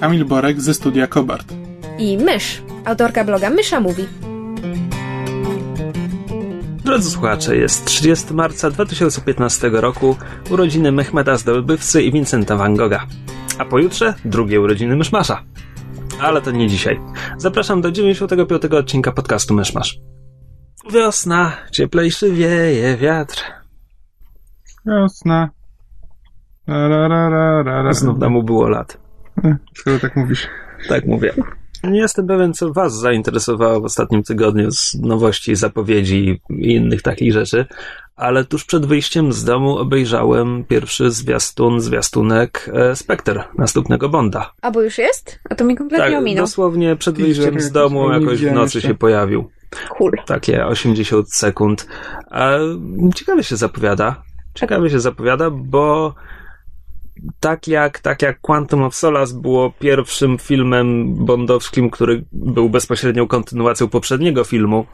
Kamil Borek ze studia Kobart. i Mysz, autorka bloga Mysza Mówi. Drodzy słuchacze, jest 30 marca 2015 roku, urodziny Mehmeda Zdobywcy i Vincenta Van Gogha. A pojutrze drugie urodziny Myszmasza. Ale to nie dzisiaj. Zapraszam do 95 odcinka podcastu Myszmasz. Wiosna, cieplejszy wieje wiatr. La, la, la, la. Znów było lat. E, Skoro tak mówisz. Tak mówię. Nie jestem pewien, co Was zainteresowało w ostatnim tygodniu z nowości, zapowiedzi i innych takich rzeczy, ale tuż przed wyjściem z domu obejrzałem pierwszy zwiastun, zwiastunek e, Spectre, następnego Bonda. A bo już jest? A to mi kompletnie Tak, ominął. dosłownie przed wyjściem z domu jakoś w nocy się pojawił. Cool. Takie 80 sekund. A ciekawie się zapowiada. Ciekawie się zapowiada, bo tak jak, tak jak Quantum of Solace było pierwszym filmem bondowskim, który był bezpośrednią kontynuacją poprzedniego filmu,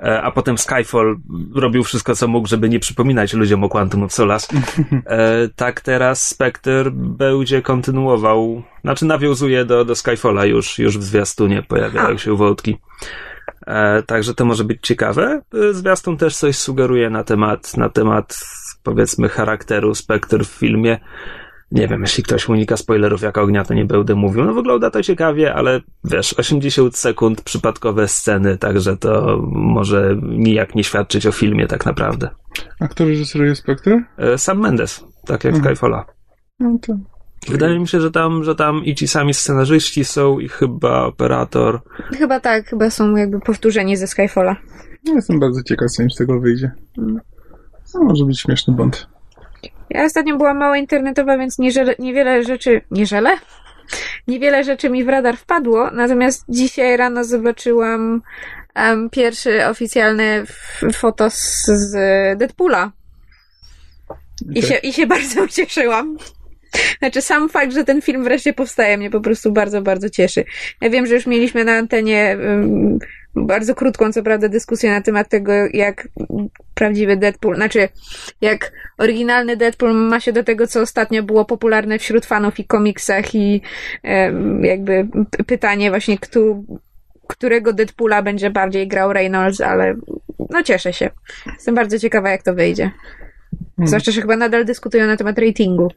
e, a potem Skyfall robił wszystko, co mógł, żeby nie przypominać ludziom o Quantum of Solace, e, tak teraz Spectre będzie kontynuował, znaczy nawiązuje do, do Skyfalla już, już w zwiastunie pojawiają się wątki. E, także to może być ciekawe. Zwiastun też coś sugeruje na temat, na temat powiedzmy charakteru Spectre w filmie. Nie wiem, jeśli ktoś unika spoilerów jak ognia, to nie będę mówił. No wygląda to ciekawie, ale wiesz, 80 sekund, przypadkowe sceny, także to może nijak nie świadczyć o filmie tak naprawdę. A kto reżyseruje Spectre? E, Sam Mendes, tak jak Mhm. Skyfalla. No to... Wydaje mi się, że tam, że tam i ci sami scenarzyści są i chyba operator. Chyba tak, chyba są jakby powtórzenie ze Skyfalla. No, jestem bardzo ciekaw, co im z tego wyjdzie. Mm. No, może być śmieszny Bond. Ja ostatnio byłam mało internetowa, więc nieżele, niewiele rzeczy... Nieżele? Niewiele rzeczy mi w radar wpadło, natomiast dzisiaj rano zobaczyłam em, pierwszy oficjalny f- foto z, z Deadpoola. I się, I się bardzo ucieszyłam. Znaczy, sam fakt, że ten film wreszcie powstaje, mnie po prostu bardzo, bardzo cieszy. Ja wiem, że już mieliśmy na antenie um, bardzo krótką, co prawda, dyskusję na temat tego, jak prawdziwy Deadpool, znaczy, jak oryginalny Deadpool ma się do tego, co ostatnio było popularne wśród fanów i komiksach i em, jakby p- pytanie właśnie, kto, którego Deadpoola będzie bardziej grał Reynolds, ale no cieszę się. Jestem bardzo ciekawa, jak to wyjdzie. Hmm. Zwłaszcza, że chyba nadal dyskutują na temat ratingu.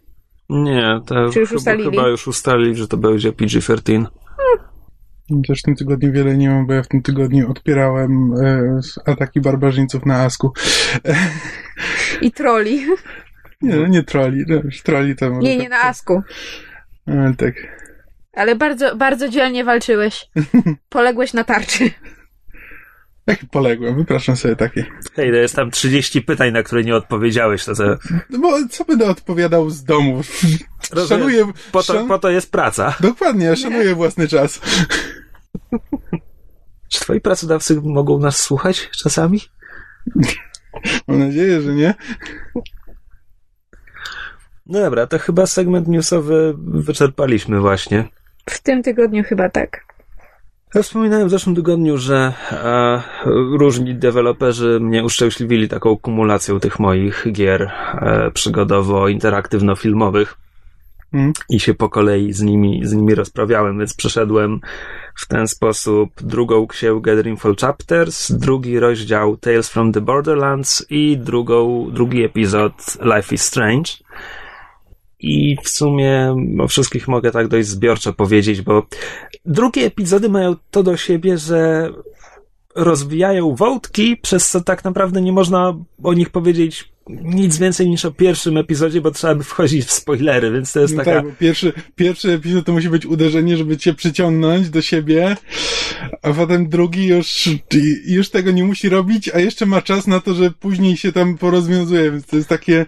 Nie, to Czy już chyba, ustalili? chyba już ustalili, że to będzie PG-13. Też w tym tygodniu wiele nie mam, bo ja w tym tygodniu odpierałem e, ataki barbarzyńców na Asku. I troli. Nie, no, nie troli. No, troli to może Nie, nie tak, na Asku. E, tak. Ale bardzo, bardzo dzielnie walczyłeś. Poległeś na tarczy. Jak poległem, wypraszam sobie takie. Hej, to jest tam 30 pytań, na które nie odpowiedziałeś. To, to No bo co będę odpowiadał z domu? Rozumiem. Szanuję... po, to, szan- po to jest praca. Dokładnie, ja szanuję własny czas. Czy twoi pracodawcy mogą nas słuchać czasami? Mam nadzieję, że nie. No dobra, to chyba segment newsowy wyczerpaliśmy właśnie. W tym tygodniu chyba tak. Ja wspominałem w zeszłym tygodniu, że e, różni deweloperzy mnie uszczęśliwili taką kumulacją tych moich gier e, przygodowo-interaktywno-filmowych Mm. i się po kolei z nimi, z nimi rozprawiałem, więc przeszedłem w ten sposób drugą księgę Dreamfall Chapters, drugi rozdział Tales from the Borderlands i drugą, drugi epizod Life is Strange. I w sumie o wszystkich mogę tak dość zbiorczo powiedzieć, bo drugie epizody mają to do siebie, że rozwijają wątki, przez co tak naprawdę nie można o nich powiedzieć nic więcej niż o pierwszym epizodzie, bo trzeba by wchodzić w spoilery, więc to jest No taka... tak, pierwszy, pierwszy epizod to musi być uderzenie, żeby cię przyciągnąć do siebie, a potem drugi już, już tego nie musi robić, a jeszcze ma czas na to, że później się tam porozwiązuje, więc to jest takie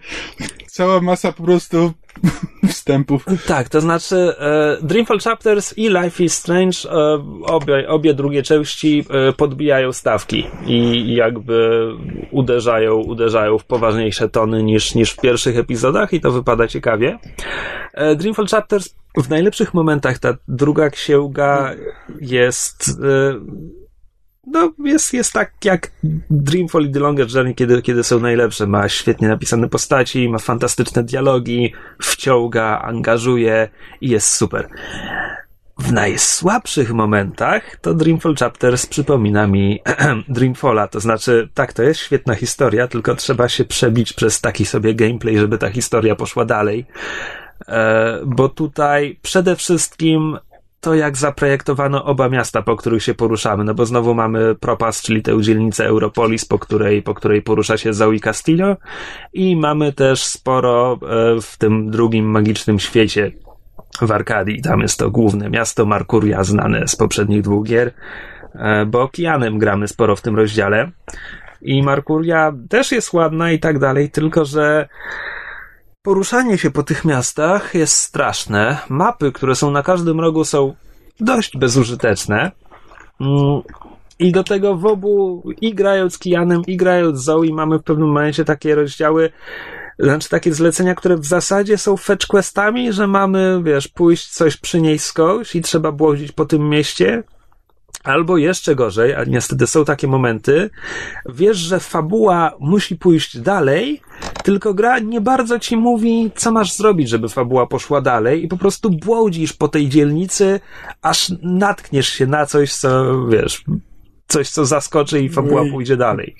cała masa po prostu wstępów. Tak, to znaczy e, Dreamfall Chapters i Life is Strange, e, obie, obie drugie części e, podbijają stawki i jakby uderzają, uderzają w poważniejsze tony niż, niż w pierwszych epizodach i to wypada ciekawie. E, Dreamfall Chapters w najlepszych momentach ta druga księga jest e, no, jest, jest tak jak Dreamfall i The Longest Journey, kiedy, kiedy są najlepsze. Ma świetnie napisane postaci, ma fantastyczne dialogi, wciąga, angażuje i jest super. W najsłabszych momentach to Dreamfall Chapters przypomina mi Dreamfalla, to znaczy, tak, to jest świetna historia, tylko trzeba się przebić przez taki sobie gameplay, żeby ta historia poszła dalej. E, bo tutaj przede wszystkim to, jak zaprojektowano oba miasta, po których się poruszamy, no bo znowu mamy Propas, czyli tę dzielnicę Europolis, po której, po której porusza się Zoe Castillo i mamy też sporo e, w tym drugim magicznym świecie w Arkadii. Tam jest to główne miasto Markuria, znane z poprzednich dwóch gier, e, bo Kianem gramy sporo w tym rozdziale. I Markuria też jest ładna i tak dalej, tylko że Poruszanie się po tych miastach jest straszne. Mapy, które są na każdym rogu, są dość bezużyteczne. Mm, I do tego w obu, i grając Kijanem, i grając Zoe, mamy w pewnym momencie takie rozdziały, znaczy takie zlecenia, które w zasadzie są fetch questami, że mamy, wiesz, pójść coś przynieść skądś i trzeba błądzić po tym mieście. Albo jeszcze gorzej, a niestety są takie momenty, wiesz, że fabuła musi pójść dalej, tylko gra nie bardzo ci mówi, co masz zrobić, żeby fabuła poszła dalej i po prostu błądzisz po tej dzielnicy, aż natkniesz się na coś, co, wiesz, coś, co zaskoczy i fabuła pójdzie dalej.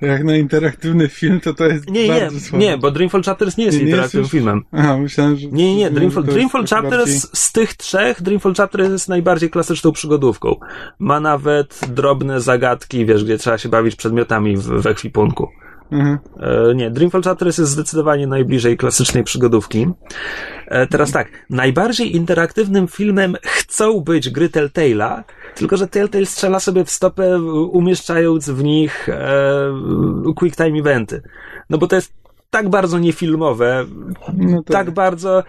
Jak na interaktywny film, to to jest Nie, nie, bardzo słabe. nie, bo Dreamfall Chapters nie jest Nie, nie interaktywnym jest już- filmem. Aha, myślałem, że... Nie, nie, nie. Dreamfall, Dreamfall Chapters bardziej- z tych trzech, Dreamfall Chapters jest najbardziej klasyczną przygodówką. Ma nawet drobne zagadki, wiesz, gdzie trzeba się bawić przedmiotami w, w ekwipunku. Mhm. E, nie, Dreamfall Chapters jest zdecydowanie najbliżej klasycznej przygodówki. E, teraz tak, najbardziej interaktywnym filmem chcą być gry Telltale'a, tylko że Telltale strzela sobie w stopę, umieszczając w nich e, quick time eventy. No bo to jest tak bardzo niefilmowe, No to... tak bardzo.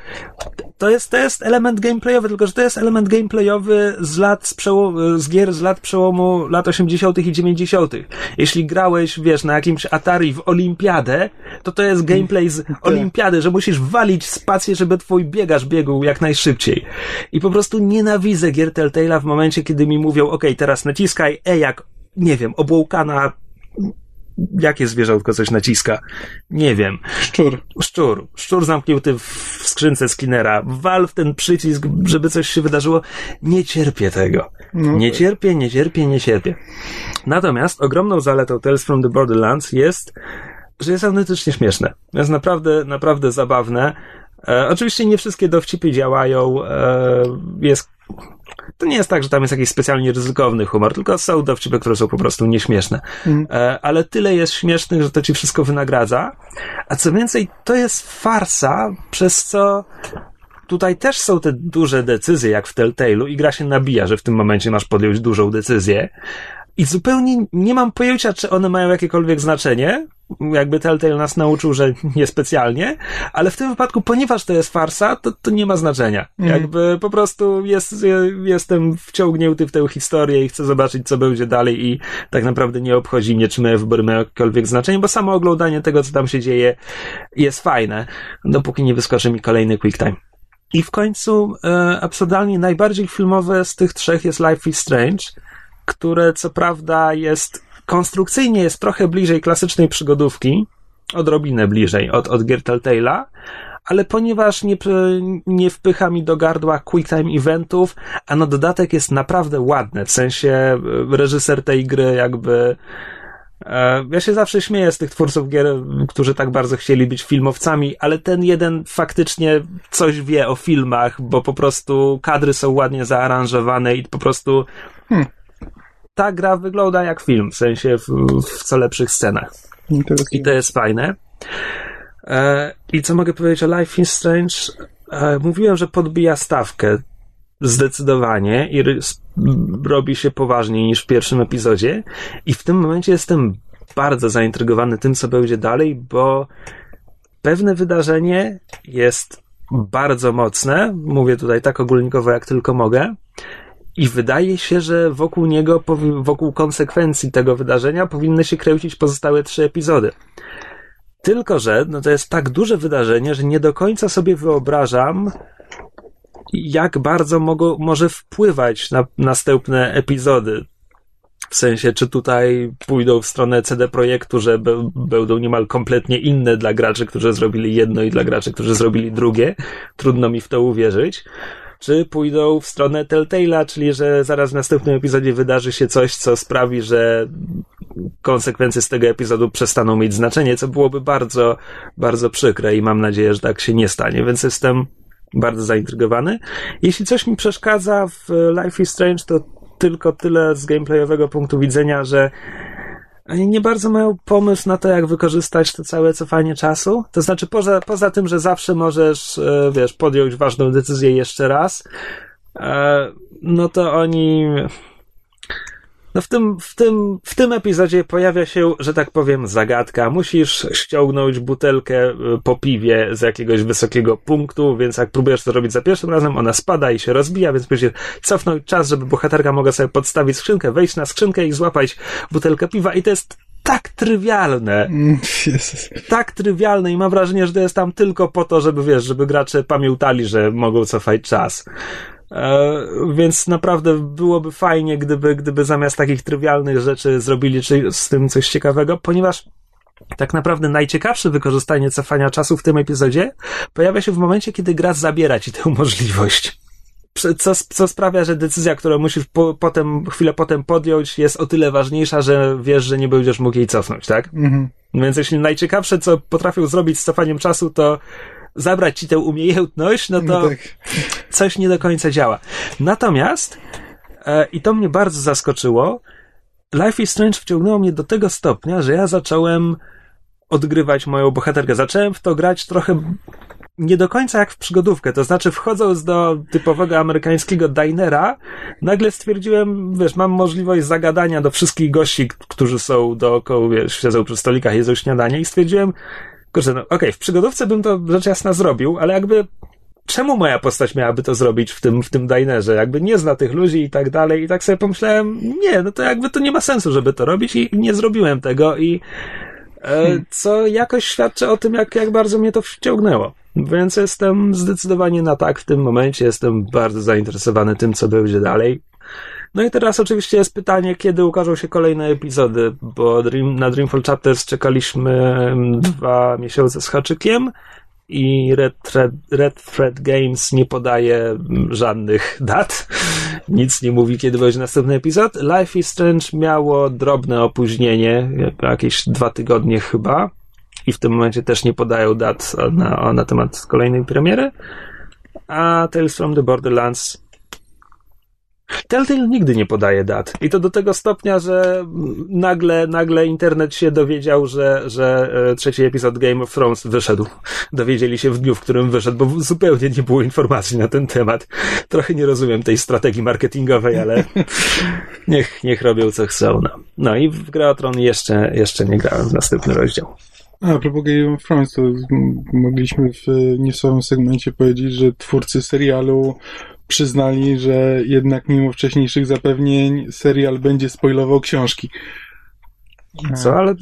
To jest, to jest element gameplayowy, tylko że to jest element gameplayowy z lat, z, przeło- z gier z lat przełomu lat 80. i 90. Jeśli grałeś, wiesz, na jakimś Atari w Olimpiadę, to to jest gameplay z Olimpiady, że musisz walić spację, żeby twój biegacz biegł jak najszybciej. I po prostu nienawidzę gier Telltale'a w momencie, kiedy mi mówią, ok, teraz naciskaj E jak, nie wiem, obłąkana Jakie zwierzątko coś naciska? Nie wiem. Szczur. Szczur. Szczur zamknięty w skrzynce Skinnera. Wal w ten przycisk, żeby coś się wydarzyło. Nie cierpię tego. No, Nie cierpię, nie cierpię, nie cierpię. Natomiast ogromną zaletą Tales from the Borderlands jest, że jest autentycznie śmieszne. Jest naprawdę, naprawdę zabawne. E, oczywiście nie wszystkie dowcipy działają. E, jest to nie jest tak, że tam jest jakiś specjalnie ryzykowny humor, tylko są dowcipy, które są po prostu nieśmieszne. E, ale tyle jest śmiesznych, że to ci wszystko wynagradza. A co więcej, to jest farsa, przez co tutaj też są te duże decyzje, jak w Telltale'u, i gra się nabija, że w tym momencie masz podjąć dużą decyzję. I zupełnie nie mam pojęcia, czy one mają jakiekolwiek znaczenie. Jakby Telltale nas nauczył, że niespecjalnie, ale w tym wypadku, ponieważ to jest farsa, to, to nie ma znaczenia. Jakby po prostu jest, jestem wciągnięty w tę historię i chcę zobaczyć, co będzie dalej i tak naprawdę nie obchodzi mnie, czy moje wybory mają jakiekolwiek znaczenie, bo samo oglądanie tego, co tam się dzieje, jest fajne, dopóki nie wyskoczy mi kolejny quick time. I w końcu, e, absurdalnie najbardziej filmowe z tych trzech jest Life is Strange, które co prawda jest konstrukcyjnie jest trochę bliżej klasycznej przygodówki, odrobinę bliżej od, od gier Telltale'a, ale ponieważ nie, nie wpycha mi do gardła quick time eventów, a na dodatek jest naprawdę ładne, w sensie e, reżyser tej gry jakby e, ja się zawsze śmieję z tych twórców gier, którzy tak bardzo chcieli być filmowcami, ale ten jeden faktycznie coś wie o filmach, bo po prostu kadry są ładnie zaaranżowane i po prostu ta gra wygląda jak film, w sensie w, w co lepszych scenach. I to jest fajne. E, I co mogę powiedzieć o Life is Strange? E, mówiłem, że podbija stawkę zdecydowanie i ry- robi się poważniej niż w pierwszym epizodzie. I w tym momencie jestem bardzo zaintrygowany tym, co będzie dalej, bo pewne wydarzenie jest bardzo mocne. Mówię tutaj tak ogólnikowo, jak tylko mogę. I wydaje się, że wokół niego, wokół konsekwencji tego wydarzenia powinny się kręcić pozostałe trzy epizody. Tylko, że no to jest tak duże wydarzenie, że nie do końca sobie wyobrażam, jak bardzo może wpływać na następne epizody. W sensie, czy tutaj pójdą w stronę CD Projektu, że będą niemal kompletnie inne dla graczy, którzy zrobili jedno i dla graczy, którzy zrobili drugie. Trudno mi w to uwierzyć czy pójdą w stronę Telltale'a, czyli że zaraz w następnym epizodzie wydarzy się coś, co sprawi, że konsekwencje z tego epizodu przestaną mieć znaczenie, co byłoby bardzo, bardzo przykre i mam nadzieję, że tak się nie stanie, więc jestem bardzo zaintrygowany. Jeśli coś mi przeszkadza w Life is Strange, to tylko tyle z gameplayowego punktu widzenia, że oni nie bardzo mają pomysł na to, jak wykorzystać to całe cofanie czasu. To znaczy, poza, poza tym, że zawsze możesz, e, wiesz, podjąć ważną decyzję jeszcze raz, e, no to oni no w tym, w tym, w tym epizodzie pojawia się, że tak powiem, zagadka. Musisz ściągnąć butelkę y, po piwie z jakiegoś wysokiego punktu, więc jak próbujesz to robić za pierwszym razem, ona spada i się rozbija, więc musisz cofnąć czas, żeby bohaterka mogła sobie podstawić skrzynkę, wejść na skrzynkę i złapać butelkę piwa i to jest tak trywialne. Jezus. Tak trywialne i mam wrażenie, że to jest tam tylko po to, żeby wiesz, żeby gracze pamiętali, że mogą cofać czas. E, więc naprawdę byłoby fajnie, gdyby, gdyby zamiast takich trywialnych rzeczy zrobili z tym coś ciekawego, ponieważ tak naprawdę najciekawsze wykorzystanie cofania czasu w tym epizodzie pojawia się w momencie, kiedy gra zabiera ci tę możliwość. Co, co sprawia, że decyzja, którą musisz po, potem, chwilę potem podjąć, jest o tyle ważniejsza, że wiesz, że nie będziesz mógł jej cofnąć, tak? Mhm. Więc jeśli najciekawsze, co potrafią zrobić z cofaniem czasu, to zabrać ci tę umiejętność, no to no tak. coś nie do końca działa. Natomiast, e, i to mnie bardzo zaskoczyło, Life is Strange wciągnęło mnie do tego stopnia, że ja zacząłem odgrywać moją bohaterkę. Zacząłem w to grać trochę nie do końca jak w przygodówkę, to znaczy wchodząc do typowego amerykańskiego dinera, nagle stwierdziłem, wiesz, mam możliwość zagadania do wszystkich gości, którzy są dookoła, wiesz, siedzą przy stolikach, jedzą śniadanie i stwierdziłem, Kurczę, no okej, okay, w przygodówce bym to rzecz jasna zrobił, ale jakby czemu moja postać miałaby to zrobić w tym, w tym dinerze? Jakby nie zna tych ludzi i tak dalej. I tak sobie pomyślałem, nie, no to jakby to nie ma sensu, żeby to robić i nie zrobiłem tego i e, hmm. co jakoś świadczy o tym, jak, jak bardzo mnie to wciągnęło. Więc jestem zdecydowanie na tak w tym momencie. Jestem bardzo zainteresowany tym, co będzie dalej. No i teraz oczywiście jest pytanie, kiedy ukażą się kolejne epizody, bo Dream, na Dreamfall Chapters czekaliśmy dwa miesiące z haczykiem i Red Thread, Red Thread Games nie podaje żadnych dat. Nic nie mówi, kiedy będzie następny epizod. Life is Strange miało drobne opóźnienie, jakieś dwa tygodnie chyba. I w tym momencie też nie podają dat na, na temat kolejnej premiery. A Tales from the Borderlands Telltale nigdy nie podaje dat. I to do tego stopnia, że nagle, nagle internet się dowiedział, że, że e, trzeci epizod Game of Thrones wyszedł. Dowiedzieli się w dniu, w którym wyszedł, bo zupełnie nie było informacji na ten temat. Trochę nie rozumiem tej strategii marketingowej, ale niech, niech robią co chcą. No, no i w Gra jeszcze, jeszcze nie grałem w następny rozdział. A, a propos Game of Thrones, to mogliśmy w niesławnym segmencie powiedzieć, że twórcy serialu przyznali, że jednak mimo wcześniejszych zapewnień serial będzie spoilował książki. Co, ale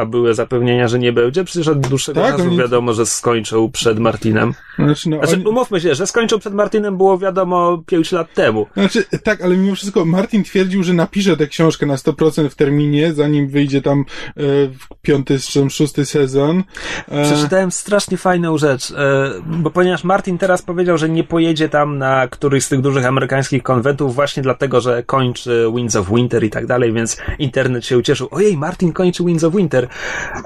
a były zapewnienia, że nie będzie? Przecież od dłuższego tak, czasu oni... wiadomo, że skończył przed Martinem. Znaczy, no, znaczy, oni... umówmy się, że skończył przed Martinem było wiadomo 5 lat temu. Znaczy, tak, ale mimo wszystko Martin twierdził, że napisze tę książkę na 100% w terminie, zanim wyjdzie tam e, piąty, czy szósty sezon. E... Przeczytałem strasznie fajną rzecz, e, bo ponieważ Martin teraz powiedział, że nie pojedzie tam na któryś z tych dużych amerykańskich konwentów właśnie dlatego, że kończy Winds of Winter i tak dalej, więc internet się ucieszył. Ojej, Martin Martin kończy Winds of Winter.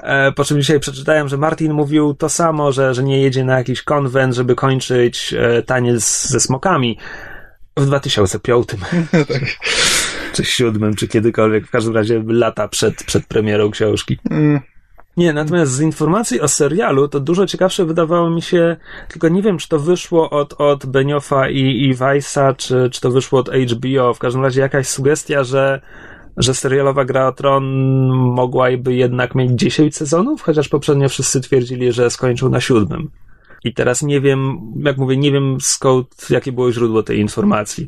E, po czym dzisiaj przeczytałem, że Martin mówił to samo, że, że nie jedzie na jakiś konwent, żeby kończyć e, taniec ze smokami w 2005. tak. Czy siódmym, czy kiedykolwiek. W każdym razie lata przed, przed premierą książki. Mm. Nie, natomiast z informacji o serialu to dużo ciekawsze wydawało mi się, tylko nie wiem, czy to wyszło od, od Beniofa i, i Weissa, czy, czy to wyszło od HBO. W każdym razie jakaś sugestia, że że serialowa gra o Tron mogłaby jednak mieć 10 sezonów, chociaż poprzednio wszyscy twierdzili, że skończył na siódmym. I teraz nie wiem, jak mówię, nie wiem skąd, jakie było źródło tej informacji.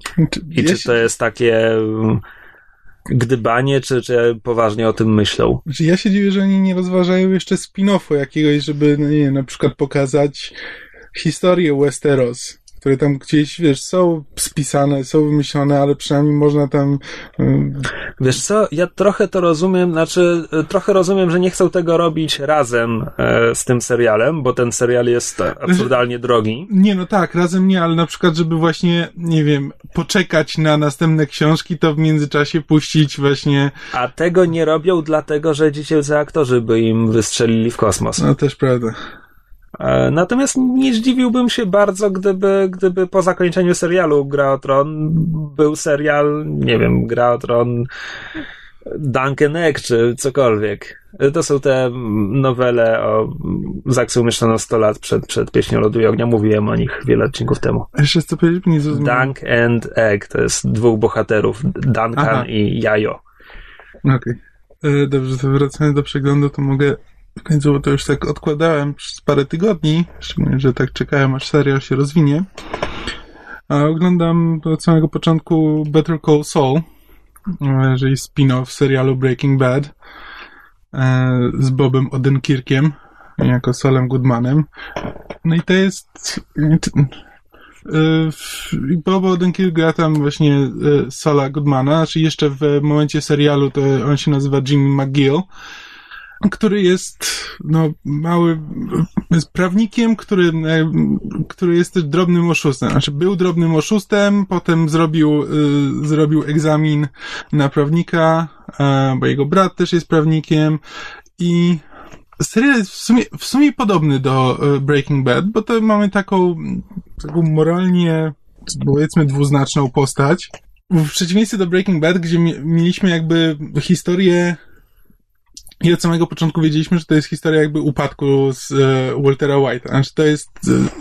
I czy to jest takie mm, gdybanie, czy, czy poważnie o tym myślą? Znaczy ja się dziwię, że oni nie rozważają jeszcze spin-offu jakiegoś, żeby, no nie na przykład pokazać historię Westeros które tam gdzieś, wiesz, są spisane, są wymyślone, ale przynajmniej można tam... Um... Wiesz co, ja trochę to rozumiem, znaczy trochę rozumiem, że nie chcą tego robić razem e, z tym serialem, bo ten serial jest absurdalnie drogi. Nie, no tak, razem nie, ale na przykład, żeby właśnie, nie wiem, poczekać na następne książki, to w międzyczasie puścić właśnie... A tego nie robią dlatego, że dziecięcy aktorzy by im wystrzelili w kosmos. No też prawda. E, natomiast nie zdziwiłbym się bardzo, gdyby, gdyby po zakończeniu serialu Gra o Tron był serial, nie wiem, Gra o Tron Duncan Egg czy cokolwiek. To są te nowele o Zaksu umieszczono 100 lat przed, przed Pieśnią Lodu i Ognia. Mówiłem o nich wiele odcinków temu. Jeszcze co powiedzieć? Nie Dunk and Egg to jest dwóch bohaterów, Duncan Aha. i Jajo. Okej. Okay. E, dobrze, to wracając do przeglądu, to mogę w końcu, to już tak odkładałem przez parę tygodni, szczególnie, że tak czekałem, aż serial się rozwinie. A oglądam od samego początku Better Call Saul, czyli spin-off serialu Breaking Bad e, z Bobem Odenkirkiem jako Solem Goodmanem. No i to jest... E, Bob Odenkirk gra tam właśnie e, Sola Goodmana, znaczy jeszcze w momencie serialu to on się nazywa Jimmy McGill, który jest no, mały, jest prawnikiem, który, e, który jest też drobnym oszustem. Znaczy był drobnym oszustem, potem zrobił, y, zrobił egzamin na prawnika, y, bo jego brat też jest prawnikiem i serial jest w sumie, w sumie podobny do Breaking Bad, bo to mamy taką, taką moralnie, powiedzmy, dwuznaczną postać. W przeciwieństwie do Breaking Bad, gdzie mieliśmy jakby historię i od samego początku wiedzieliśmy, że to jest historia jakby upadku z e, Waltera White'a. Znaczy to jest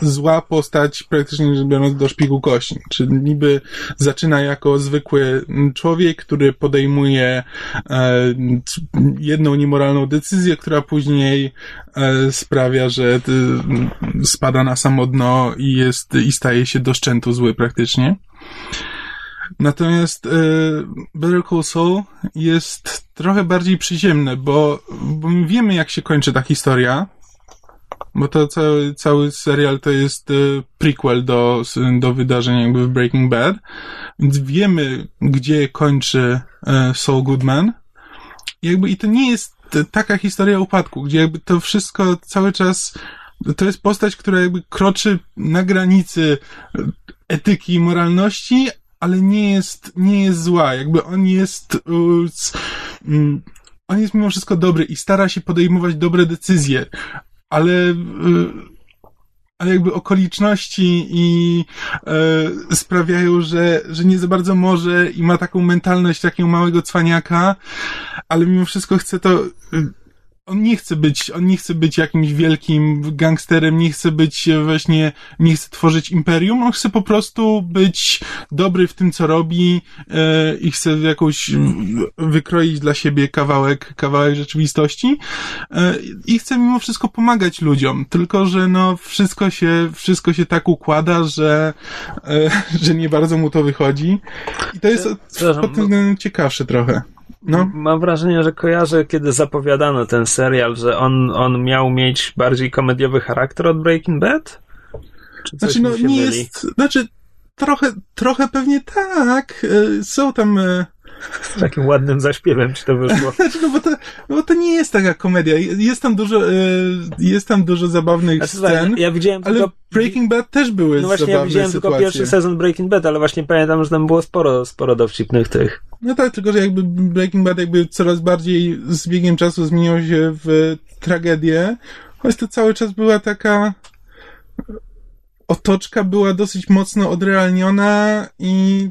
e, zła postać praktycznie rzecz biorąc do szpigu kości. Czy niby zaczyna jako zwykły człowiek, który podejmuje e, jedną niemoralną decyzję, która później e, sprawia, że e, spada na samo dno i jest, i staje się do szczętu zły praktycznie. Natomiast e, Better Call Saul jest trochę bardziej przyziemne, bo, bo my wiemy, jak się kończy ta historia, bo to cały, cały serial to jest e, prequel do, do wydarzeń jakby w Breaking Bad, więc wiemy, gdzie kończy e, Saul Goodman. Jakby i to nie jest taka historia upadku, gdzie jakby to wszystko cały czas to jest postać, która jakby kroczy na granicy etyki i moralności, ale nie jest, nie jest zła. Jakby on jest, uh, on jest mimo wszystko dobry i stara się podejmować dobre decyzje, ale, uh, ale jakby okoliczności i e, sprawiają, że, że nie za bardzo może i ma taką mentalność takiego małego cwaniaka, ale mimo wszystko chce to on nie chce być, on nie chce być jakimś wielkim gangsterem, nie chce być właśnie, nie chce tworzyć imperium, on chce po prostu być dobry w tym, co robi e, i chce jakąś wykroić dla siebie kawałek, kawałek rzeczywistości e, i chce mimo wszystko pomagać ludziom, tylko że no wszystko się, wszystko się tak układa, że, e, że nie bardzo mu to wychodzi. I to jest pod tym względem ciekawsze trochę. No. Mam wrażenie, że kojarzę, kiedy zapowiadano ten serial, że on, on miał mieć bardziej komediowy charakter od Breaking Bad? Czy znaczy, no nie myli? jest. Znaczy, trochę, trochę pewnie tak. E, są tam. E, Takim ładnym zaśpiewem ci to wyszło. Znaczy, no bo to, no bo to nie jest taka komedia. Jest tam dużo, e, jest tam dużo zabawnych znaczy, scen. Ja widziałem ale tylko... Breaking Bad też były No właśnie, ja widziałem sytuacje. tylko pierwszy sezon Breaking Bad, ale właśnie pamiętam, że tam było sporo, sporo dowcipnych tych. No tak, tylko że jakby Breaking Bad jakby coraz bardziej z biegiem czasu zmieniło się w tragedię, choć to cały czas była taka otoczka była dosyć mocno odrealniona i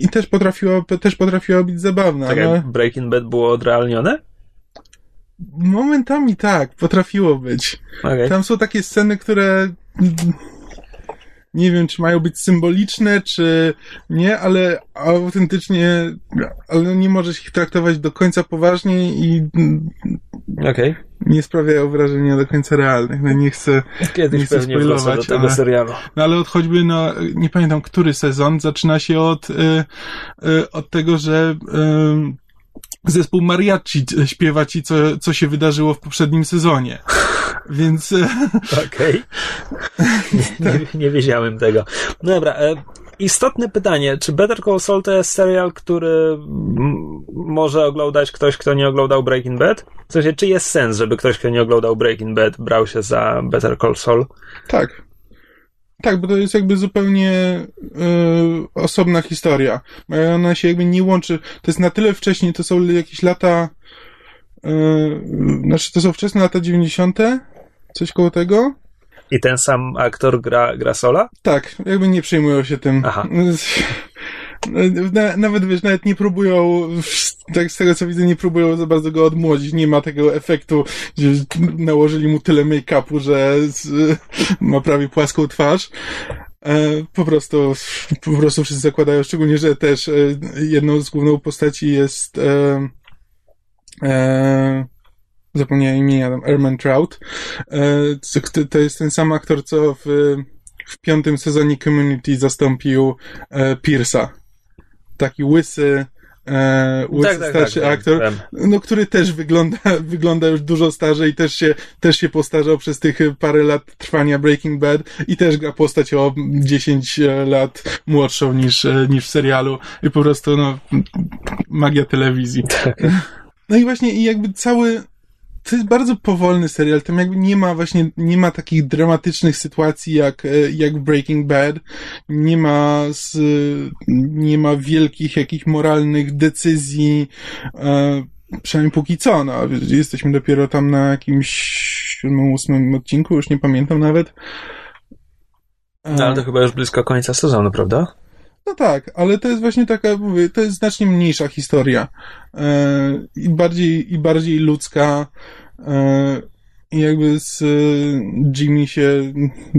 i też potrafiła, też potrafiła być zabawna. Tak no. jak Breaking Bad było odrealnione? Momentami tak, potrafiło być. Okay. Tam są takie sceny, które nie wiem, czy mają być symboliczne, czy nie, ale autentycznie, ale nie możesz ich traktować do końca poważnie i okay. Nie sprawiają wrażenia do końca realnych. No nie chcę, Kiedyś nie chcę pewnie wrócę do spoilować, tego ale, serialu. no ale od choćby, no nie pamiętam, który sezon, zaczyna się od, y, y, od tego, że y, zespół mariachi śpiewa ci, co, co się wydarzyło w poprzednim sezonie. Więc y, Okej. Nie, nie wiedziałem tego. No dobra, e, istotne pytanie. Czy Better Call Saul to jest serial, który może oglądać ktoś, kto nie oglądał Breaking Bad? W sensie, czy jest sens, żeby ktoś, kto nie oglądał Breaking Bad, brał się za Better Call Saul? Tak. Tak, bo to jest jakby zupełnie y, osobna historia. Bo Ona się jakby nie łączy. To jest na tyle wcześnie, to są jakieś lata. Y, znaczy, to są wczesne lata 90. Coś koło tego. I ten sam aktor gra, gra Sola? Tak, jakby nie przejmują się tym. Aha. Na, nawet wiesz, nawet nie próbują, tak z tego co widzę, nie próbują za bardzo go odmłodzić. Nie ma tego efektu, że nałożyli mu tyle make-upu, że z, ma prawie płaską twarz. E, po prostu, po prostu wszyscy zakładają, szczególnie, że też e, jedną z główną postaci jest e, e, zapomniałem imienia, tam Erman Trout. E, to jest ten sam aktor, co w, w piątym sezonie Community zastąpił e, Pierce'a. Taki łysy, e, łysy starszy wiem, aktor, wiem. no, który też wygląda, wygląda już dużo starzej i też się, też się postarzał przez tych parę lat trwania Breaking Bad i też gra postać o 10 lat młodszą niż, e, niż w serialu i po prostu, no, magia telewizji. No i właśnie, i jakby cały, to jest bardzo powolny serial, tam jakby nie ma właśnie, nie ma takich dramatycznych sytuacji jak, e, jak Breaking Bad, nie ma z, nie ma wielkich jakichś moralnych decyzji, e, przynajmniej póki co, no, jesteśmy dopiero tam na jakimś siódmym, ósmym odcinku, już nie pamiętam nawet. E, No ale to chyba już blisko końca sezonu, prawda? No tak, ale to jest właśnie taka, mówię, to jest znacznie mniejsza historia. E, I bardziej, i bardziej ludzka. E, jakby z e, Jimmy się,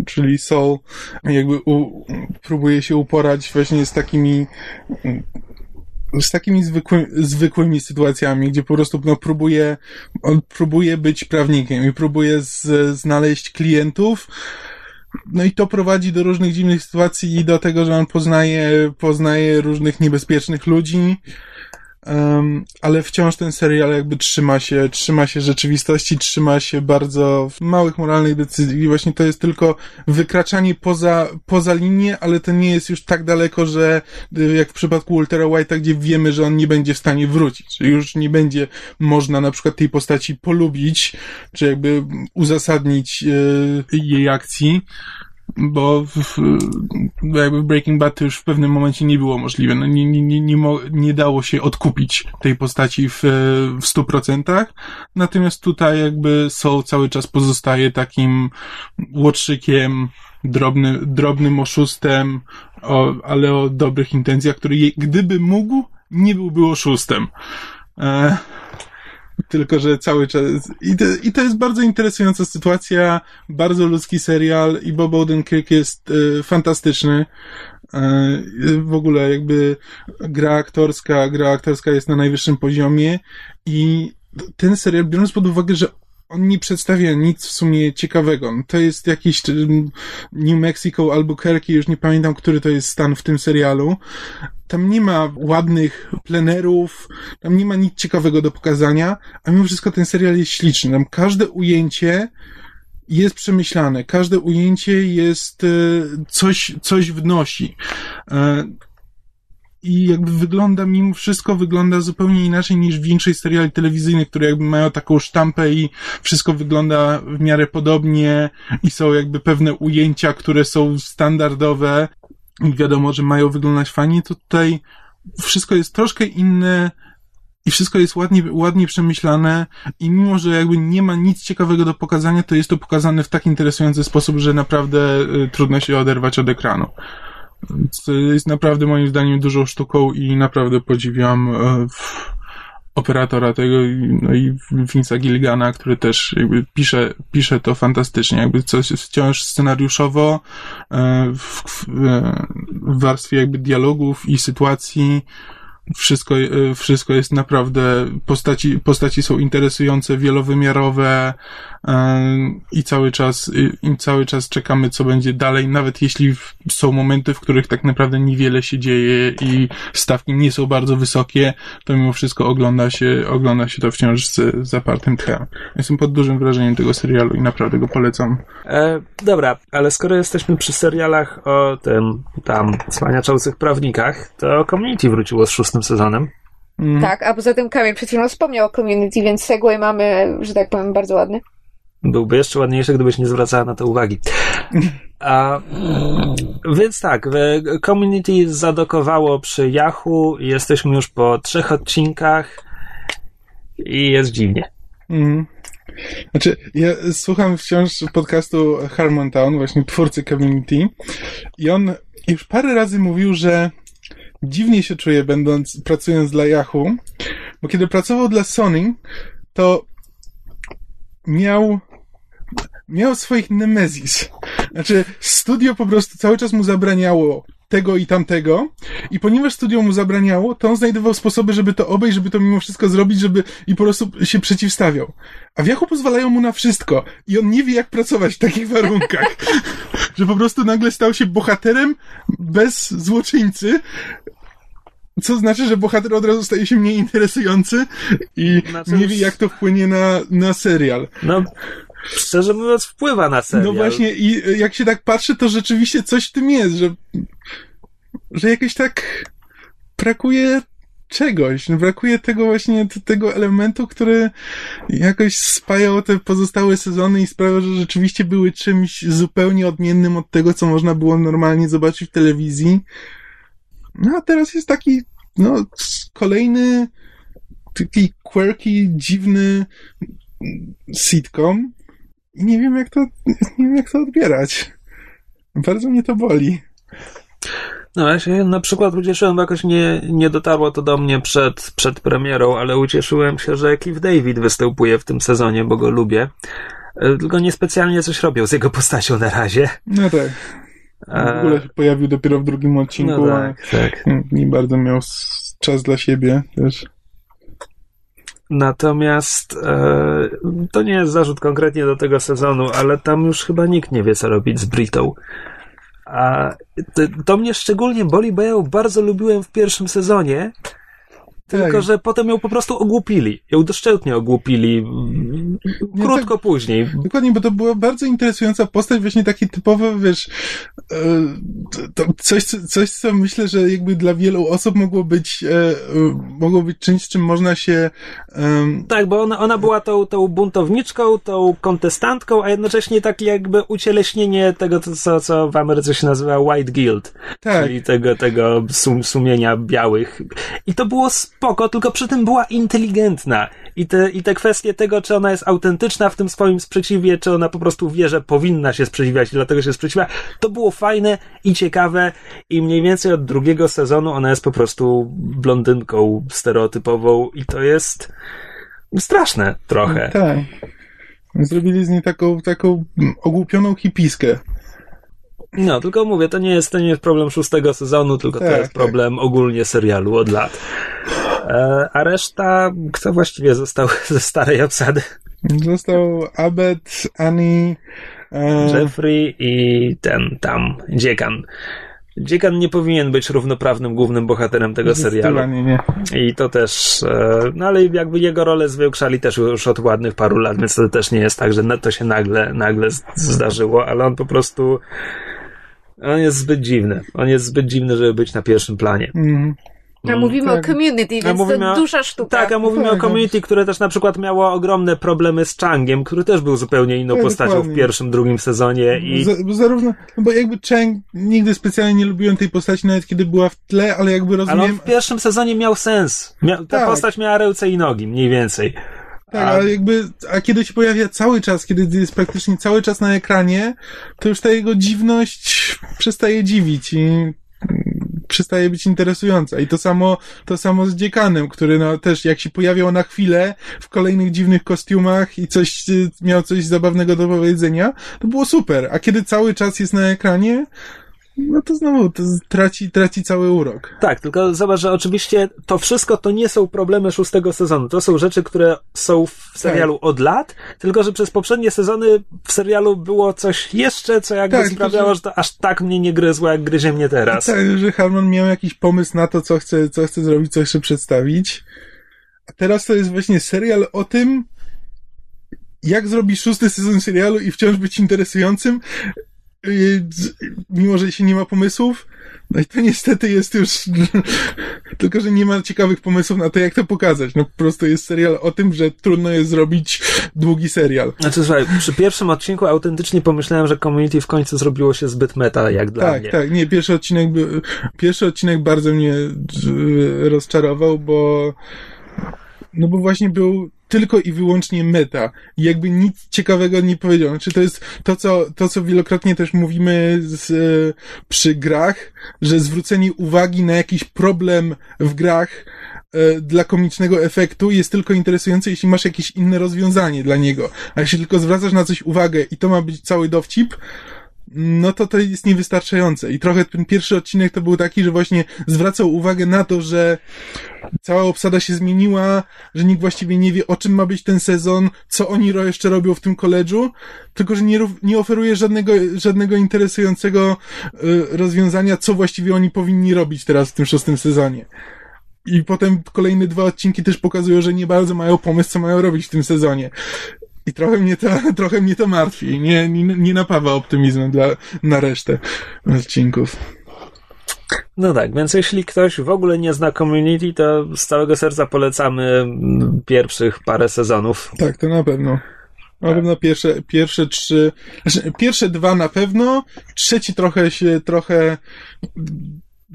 czyli Soul, jakby u, próbuje się uporać właśnie z takimi z takimi zwykły, zwykłymi sytuacjami, gdzie po prostu no, próbuje, on próbuje być prawnikiem i próbuje z, znaleźć klientów, no i to prowadzi do różnych dziwnych sytuacji i do tego, że on poznaje, poznaje różnych niebezpiecznych ludzi, um, ale wciąż ten serial jakby trzyma się, trzyma się rzeczywistości, trzyma się bardzo małych moralnych decyzji i właśnie to jest tylko wykraczanie poza, poza linię, ale to nie jest już tak daleko, że y, jak w przypadku Waltera White'a, gdzie wiemy, że on nie będzie w stanie wrócić, że już nie będzie można na przykład tej postaci polubić, czy jakby uzasadnić y, jej akcji, bo w, jakby w Breaking Bad to już w pewnym momencie nie było możliwe. No nie, nie, nie, nie, mo, nie dało się odkupić tej postaci w, w stu procentach. Natomiast tutaj jakby Soul cały czas pozostaje takim łotrzykiem, drobny, drobnym oszustem, o, ale o dobrych intencjach, który je, gdyby mógł, nie byłby oszustem. E, tylko, że cały czas. I to, I to jest bardzo interesująca sytuacja, bardzo ludzki serial i Bob Odenkirk jest e, fantastyczny. E, w ogóle jakby gra aktorska, gra aktorska jest na najwyższym poziomie i ten serial, biorąc pod uwagę, że on nie przedstawia nic w sumie ciekawego. To jest jakiś mm, New Mexico, Albuquerque, już nie pamiętam, który to jest stan w tym serialu. Tam nie ma ładnych plenerów, tam nie ma nic ciekawego do pokazania, a mimo wszystko ten serial jest śliczny. Tam każde ujęcie jest przemyślane, każde ujęcie jest, e, coś, coś wnosi. I jakby wygląda, mimo wszystko wygląda zupełnie inaczej niż większość seriali telewizyjnych, które jakby mają taką sztampę i wszystko wygląda w miarę podobnie i są jakby pewne ujęcia, które są standardowe i wiadomo, że mają wyglądać fajnie, to tutaj wszystko jest troszkę inne i wszystko jest ładnie, ładnie przemyślane i mimo, że jakby nie ma nic ciekawego do pokazania, to jest to pokazane w tak interesujący sposób, że naprawdę y, trudno się oderwać od ekranu. Co jest naprawdę moim zdaniem dużą sztuką i naprawdę podziwiam e, operatora tego, no i Vince'a Gilligana, który też jakby pisze, pisze to fantastycznie, jakby coś wciąż scenariuszowo, e, w, w, warstwie jakby dialogów i sytuacji wszystko, e, wszystko jest naprawdę, postaci, postaci są interesujące, wielowymiarowe i cały czas, i cały czas czekamy, co będzie dalej, nawet jeśli są momenty, w których tak naprawdę niewiele się dzieje i stawki nie są bardzo wysokie, to mimo wszystko ogląda się, ogląda się to wciąż z zapartym tchem. Jestem pod dużym wrażeniem tego serialu i naprawdę go polecam. E, dobra, ale skoro jesteśmy przy serialach o tym tam cwaniaczących prawnikach, to Community wróciło z szóstym sezonem. Mm. Tak, a poza tym Kamil przed chwilą wspomniał o Community, więc segway mamy, że tak powiem, bardzo ładny. Byłby jeszcze ładniejszy, gdybyś nie zwracała na to uwagi. A, więc tak, Community zadokowało przy Yahoo, jesteśmy już po trzech odcinkach i jest dziwnie. Mm. Znaczy, ja słucham wciąż podcastu Harmontown, właśnie twórcy Community i on już parę razy mówił, że dziwnie się czuje będąc, pracując dla Yahoo, bo kiedy pracował dla Sony, to miał miał swoich nemezis. Znaczy, studio po prostu cały czas mu zabraniało tego i tamtego. I ponieważ studio mu zabraniało, to on znajdował sposoby, żeby to obejść, żeby to mimo wszystko zrobić, żeby i po prostu się przeciwstawiał. A w Yahoo pozwalają mu na wszystko. I on nie wie, jak pracować w takich warunkach. że po prostu nagle stał się bohaterem bez złoczyńcy, co znaczy, że bohater od razu staje się mniej interesujący i nie wie, jak to wpłynie na, na serial. No, szczerze mówiąc, wpływa na serial. No właśnie, i jak się tak patrzy, to rzeczywiście coś w tym jest, że, że jakoś tak brakuje czegoś. Brakuje tego właśnie, tego elementu, który jakoś spajał te pozostałe sezony i sprawiał, że rzeczywiście były czymś zupełnie odmiennym od tego, co można było normalnie zobaczyć w telewizji. No a teraz jest taki, no, kolejny taki quirky, dziwny sitcom, i nie wiem, jak to, nie wiem, jak to odbierać. Bardzo mnie to boli. No, ja się na przykład ucieszyłem, bo jakoś nie, nie dotarło to do mnie przed, przed premierą, ale ucieszyłem się, że Cliff David występuje w tym sezonie, bo go lubię. E, tylko niespecjalnie coś robią z jego postacią na razie. No tak. W ogóle się pojawił dopiero w drugim odcinku, no tak, tak. nie bardzo miał czas dla siebie też. Natomiast e, to nie jest zarzut konkretnie do tego sezonu, ale tam już chyba nikt nie wie, co robić z Britą. A to, to mnie szczególnie boli, bo ja ją bardzo lubiłem w pierwszym sezonie. Tylko, tak. że potem ją po prostu ogłupili. Ją doszczętnie ogłupili. Krótko tak, później. Dokładnie, bo to była bardzo interesująca postać, właśnie taki typowy, wiesz, e, coś, coś, co myślę, że jakby dla wielu osób mogło być, e, mogło być czymś, z czym można się... Tak, bo ona, ona była tą, tą buntowniczką, tą kontestantką, a jednocześnie takie jakby ucieleśnienie tego, co, co w Ameryce się nazywa White Guild. Tak. Czyli tego, tego sum, sumienia białych. I to było spoko, tylko przy tym była inteligentna. I te, I te kwestie tego, czy ona jest autentyczna w tym swoim sprzeciwie, czy ona po prostu wie, że powinna się sprzeciwiać i dlatego się sprzeciwia, to było fajne i ciekawe i mniej więcej od drugiego sezonu ona jest po prostu blondynką stereotypową i to jest straszne trochę. Tak. Zrobili z niej taką, taką ogłupioną hipiskę. No, tylko mówię, to nie jest, to nie jest problem szóstego sezonu, tylko tak, to jest tak. problem tak. ogólnie serialu od lat. E, a reszta, kto właściwie został ze starej obsady? Został Abed, Annie, e... Jeffrey i ten tam, Dziekan. Dziekan nie powinien być równoprawnym głównym bohaterem tego serialu. Nie. I to też, e, no ale jakby jego rolę zwiększali też już od ładnych paru lat, więc to też nie jest tak, że to się nagle, nagle zdarzyło, ale on po prostu on jest zbyt dziwny. On jest zbyt dziwny, żeby być na pierwszym planie. Mm. A mówimy tak. o community, więc a to o, dusza sztuka. Tak, a mówimy tak, o community, które też na przykład miało ogromne problemy z Changiem, który też był zupełnie inną tak, postacią dokładnie. w pierwszym, drugim sezonie. I... zarówno, no bo jakby Chang nigdy specjalnie nie lubiłem tej postaci, nawet kiedy była w tle, ale jakby rozumiem... Ale on w pierwszym sezonie miał sens. Mia ta tak. postać miała ręce i nogi, mniej więcej. Tak, a... ale jakby, a kiedy się pojawia cały czas, kiedy jest praktycznie cały czas na ekranie, to już ta jego dziwność przestaje dziwić i przestaje być interesująca. I to samo, to samo z dziekanem, który no też jak się pojawiał na chwilę w kolejnych dziwnych kostiumach i coś, miał coś zabawnego do powiedzenia, to było super. A kiedy cały czas jest na ekranie, no to znowu to traci, traci cały urok. Tak, tylko zobacz, że oczywiście to wszystko to nie są problemy szóstego sezonu. To są rzeczy, które są w serialu Tak. od lat, tylko że przez poprzednie sezony w serialu było coś jeszcze, co jakby Tak, sprawiało, że- że to aż tak mnie nie gryzło, jak gryzie mnie teraz. Tak, że Harmon miał jakiś pomysł na to, co chce, co chce zrobić, co chce przedstawić. A teraz to jest właśnie serial o tym, jak zrobić szósty sezon serialu i wciąż być interesującym, mimo że się nie ma pomysłów. No i to niestety jest już, tylko że nie ma ciekawych pomysłów na to, jak to pokazać. No po prostu jest serial o tym, że trudno jest zrobić długi serial. Znaczy, słuchaj, przy pierwszym odcinku autentycznie pomyślałem, że community w końcu zrobiło się zbyt meta, jak dla tak, mnie. tak. Nie, pierwszy odcinek, pierwszy odcinek bardzo mnie e, rozczarował, bo no bo właśnie był tylko i wyłącznie meta. I jakby nic ciekawego nie powiedział. Znaczy to jest to, co, to, co wielokrotnie też mówimy z, e, przy grach, że zwrócenie uwagi na jakiś problem w grach e, dla komicznego efektu jest tylko interesujące, jeśli masz jakieś inne rozwiązanie dla niego. A jeśli tylko zwracasz na coś uwagę i to ma być cały dowcip, no to to jest niewystarczające. I trochę ten pierwszy odcinek to był taki, że właśnie zwracał uwagę na to, że cała obsada się zmieniła, że nikt właściwie nie wie, o czym ma być ten sezon, co oni jeszcze robią w tym koledżu, tylko że nie, nie oferuje żadnego, żadnego interesującego y, rozwiązania, co właściwie oni powinni robić teraz w tym szóstym sezonie. I potem kolejne dwa odcinki też pokazują, że nie bardzo mają pomysł, co mają robić w tym sezonie. I trochę mnie to, trochę mnie to martwi. Nie, nie, nie napawa optymizmem dla, na resztę odcinków. No tak, więc jeśli ktoś w ogóle nie zna community, to z całego serca polecamy pierwszych parę sezonów. Tak, to na pewno. Na pewno pierwsze, pierwsze trzy, znaczy pierwsze dwa na pewno, trzeci trochę się, trochę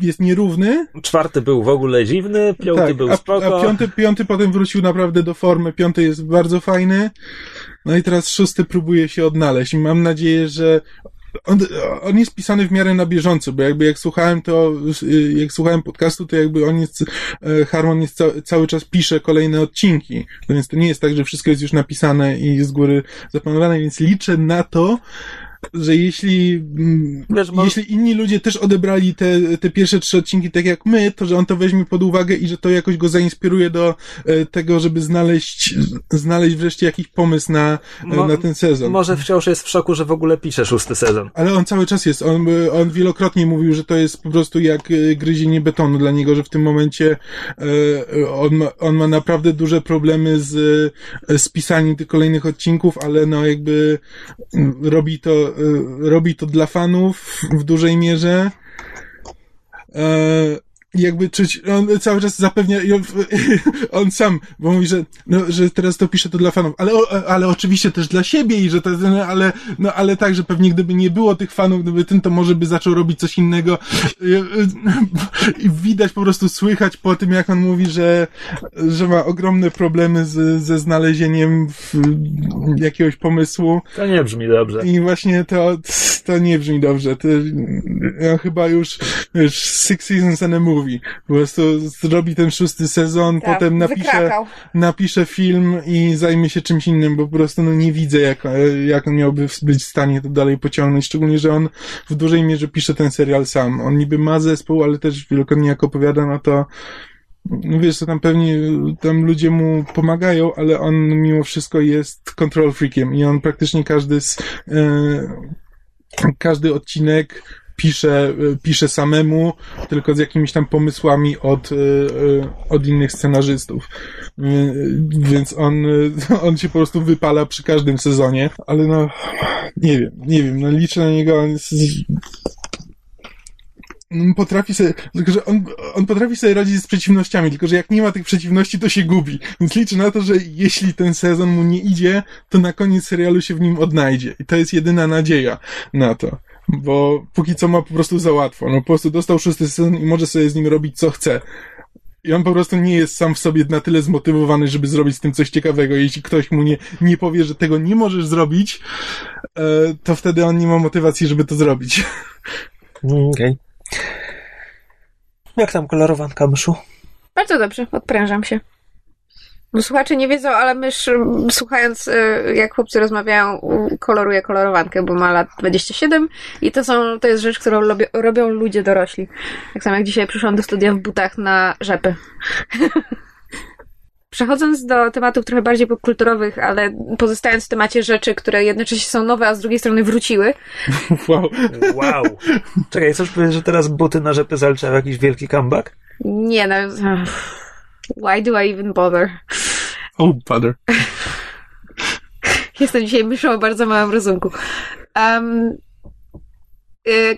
jest nierówny. Czwarty był w ogóle dziwny, piąty tak, był a, spoko. a piąty, piąty potem wrócił naprawdę do formy, piąty jest bardzo fajny. No i teraz szósty próbuje się odnaleźć mam nadzieję, że on, on jest pisany w miarę na bieżąco, bo jakby jak słuchałem to, jak słuchałem podcastu, to jakby on jest, e, Harmon jest ca, cały czas pisze kolejne odcinki, no więc to nie jest tak, że wszystko jest już napisane i z góry zaplanowane, więc liczę na to, że jeśli, mm, Wiesz, jeśli inni ludzie też odebrali te, te pierwsze trzy odcinki tak jak my, to że on to weźmie pod uwagę i że to jakoś go zainspiruje do e, tego, żeby znaleźć, znaleźć wreszcie jakiś pomysł na, e, Mo- na ten sezon. Może wciąż jest w szoku, że w ogóle pisze szósty sezon. Ale on cały czas jest. On, on wielokrotnie mówił, że to jest po prostu jak e, gryzienie betonu dla niego, że w tym momencie on, ma, on ma naprawdę duże problemy z, z pisaniem tych kolejnych odcinków, ale no jakby mm, robi to, e, robi to dla fanów w dużej mierze. Jakby czuć, on cały czas zapewnia, on, sam, bo mówi, że, no, że teraz to pisze to dla fanów, ale, ale oczywiście też dla siebie i że to, no, ale, no, ale tak, że pewnie gdyby nie było tych fanów, gdyby ten, to może by zaczął robić coś innego I- widać po prostu, słychać po tym, jak on mówi, że, że ma ogromne problemy z, ze znalezieniem jakiegoś pomysłu To nie brzmi dobrze. i właśnie to, to nie brzmi dobrze. To, ja chyba już, już Six Seasons and a Movie. Po prostu zrobi ten szósty sezon, Tak, potem napisze, wykrakał. napisze film i zajmie się czymś innym, bo po prostu no, nie widzę, jak, jak on miałby być w stanie to dalej pociągnąć. Szczególnie, że on w dużej mierze pisze ten serial sam. On niby ma zespół, ale też wielokrotnie jak opowiada, no to no wiesz, to tam pewnie tam ludzie mu pomagają, ale on mimo wszystko jest control freakiem i on praktycznie każdy z, e, każdy odcinek pisze, e, pisze samemu, tylko z jakimiś tam pomysłami od, e, e, od innych scenarzystów. Więc on, on się po prostu wypala przy każdym sezonie, ale no, nie wiem, nie wiem, no liczę na niego, on jest, potrafi sobie, tylko że on, on potrafi sobie radzić z przeciwnościami, tylko że jak nie ma tych przeciwności, to się gubi. Więc liczę na to, że jeśli ten sezon mu nie idzie, to na koniec serialu się w nim odnajdzie. I to jest jedyna nadzieja na to. Bo póki co ma po prostu za łatwo. No po prostu dostał szósty sezon i może sobie z nim robić co chce. I on po prostu nie jest sam w sobie na tyle zmotywowany, żeby zrobić z tym coś ciekawego. Jeśli ktoś mu nie, nie powie, że tego nie możesz zrobić, e, to wtedy on nie ma motywacji, żeby to zrobić. Mm, Okej. Jak tam kolorowanka, myszu? Bardzo dobrze, odprężam się. Bo słuchacze nie wiedzą, ale mysz, słuchając, y, jak chłopcy rozmawiają, koloruje kolorowankę, bo ma lat 27 i to są, to jest rzecz, którą robią, robią ludzie dorośli. Tak samo jak dzisiaj przyszłam do studia w butach na rzepy. Przechodząc do tematów trochę bardziej popkulturowych, ale pozostając w temacie rzeczy, które jednocześnie są nowe, a z drugiej strony wróciły. Wow. Wow. Czekaj, chcesz powiedzieć, że teraz buty na rzepy zaliczają jakiś wielki comeback? Nie, no. Why do I even bother? Oh, butter. Jestem dzisiaj myszą o bardzo małym rozumku. Um,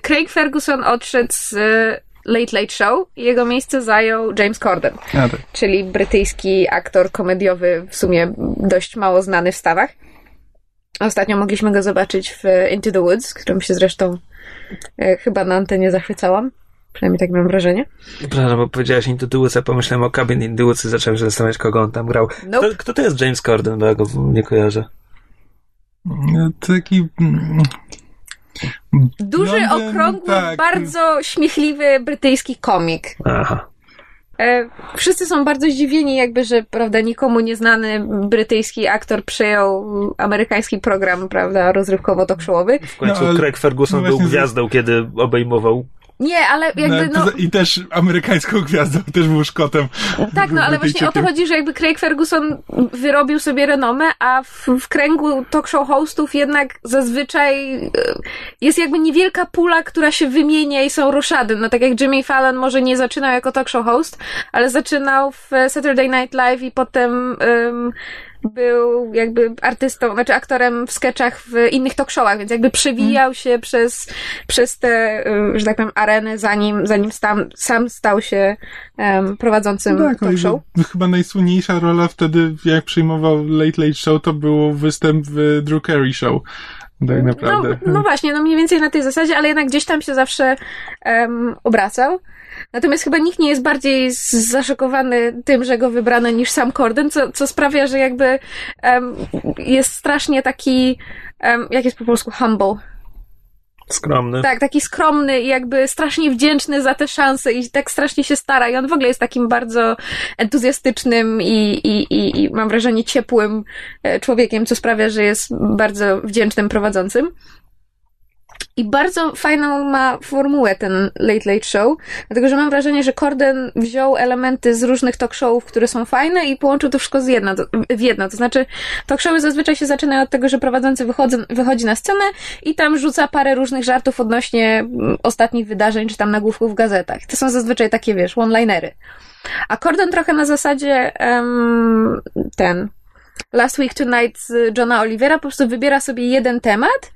Craig Ferguson odszedł z Late Late Show i jego miejsce zajął James Corden, A, tak. czyli brytyjski aktor komediowy, w sumie dość mało znany w Stanach. Ostatnio mogliśmy go zobaczyć w Into the Woods, którym się zresztą e, chyba na antenie zachwycałam. Przynajmniej tak mam wrażenie. Przepraszam, bo powiedziałaś Into the Woods, a pomyślałem o Cabin in the Woods i zacząłem się zastanawiać, kogo on tam grał. Nope. Kto, kto to jest James Corden, bo ja go nie kojarzę. Taki... Duży, okrągły, tak. bardzo śmiechliwy brytyjski komik. Aha. E, Wszyscy są bardzo zdziwieni, jakby, że, prawda, nikomu nieznany brytyjski aktor przejął amerykański program, prawda, rozrywkowo-talkshowowy. W końcu No, ale- Craig Ferguson no był właśnie z- gwiazdą, kiedy obejmował. Nie, ale jakby, No, no, I też amerykańską gwiazdą, też był Szkotem. tak, no, ale właśnie o to chodzi, że jakby Craig Ferguson wyrobił sobie renomę, a w, w kręgu talk show hostów jednak zazwyczaj e, jest jakby niewielka pula, która się wymienia i są roszady. No tak jak Jimmy Fallon może nie zaczynał jako talk show host, ale zaczynał w Saturday Night Live i potem em, był jakby artystą, znaczy aktorem w sketchach w innych talk showach, więc jakby przewijał się przez, przez te, y, że tak powiem, areny, zanim, zanim sam, sam stał się em, prowadzącym Tak, no talk i show. że chyba najsłynniejsza rola wtedy, jak przyjmował Late Late Show, to było występ w Drew Carey Show. Tak naprawdę. No, no właśnie, no mniej więcej na tej zasadzie, ale jednak gdzieś tam się zawsze em, obracał. Natomiast chyba nikt nie jest bardziej zaszokowany tym, że go wybrano niż sam Corden, co, co sprawia, że jakby em, jest strasznie taki, um, jak jest po polsku, humble. Skromny. Tak, taki skromny i jakby strasznie wdzięczny za te szanse i tak strasznie się stara. I on w ogóle jest takim bardzo entuzjastycznym i, i, i, i mam wrażenie ciepłym e, człowiekiem, co sprawia, że jest bardzo wdzięcznym prowadzącym. I bardzo fajną ma formułę ten Late Late Show, dlatego że mam wrażenie, że Corden wziął elementy z różnych talk showów, które są fajne i połączył to wszystko z jedno, w jedno. To znaczy, talk showy zazwyczaj się zaczynają od tego, że prowadzący wychodzi, wychodzi na scenę i tam rzuca parę różnych żartów odnośnie mm, ostatnich wydarzeń, czy tam nagłówków w gazetach. To są zazwyczaj takie, wiesz, one-linery. A Corden trochę na zasadzie em, ten Last Week Tonight z Johna Olivera po prostu wybiera sobie jeden temat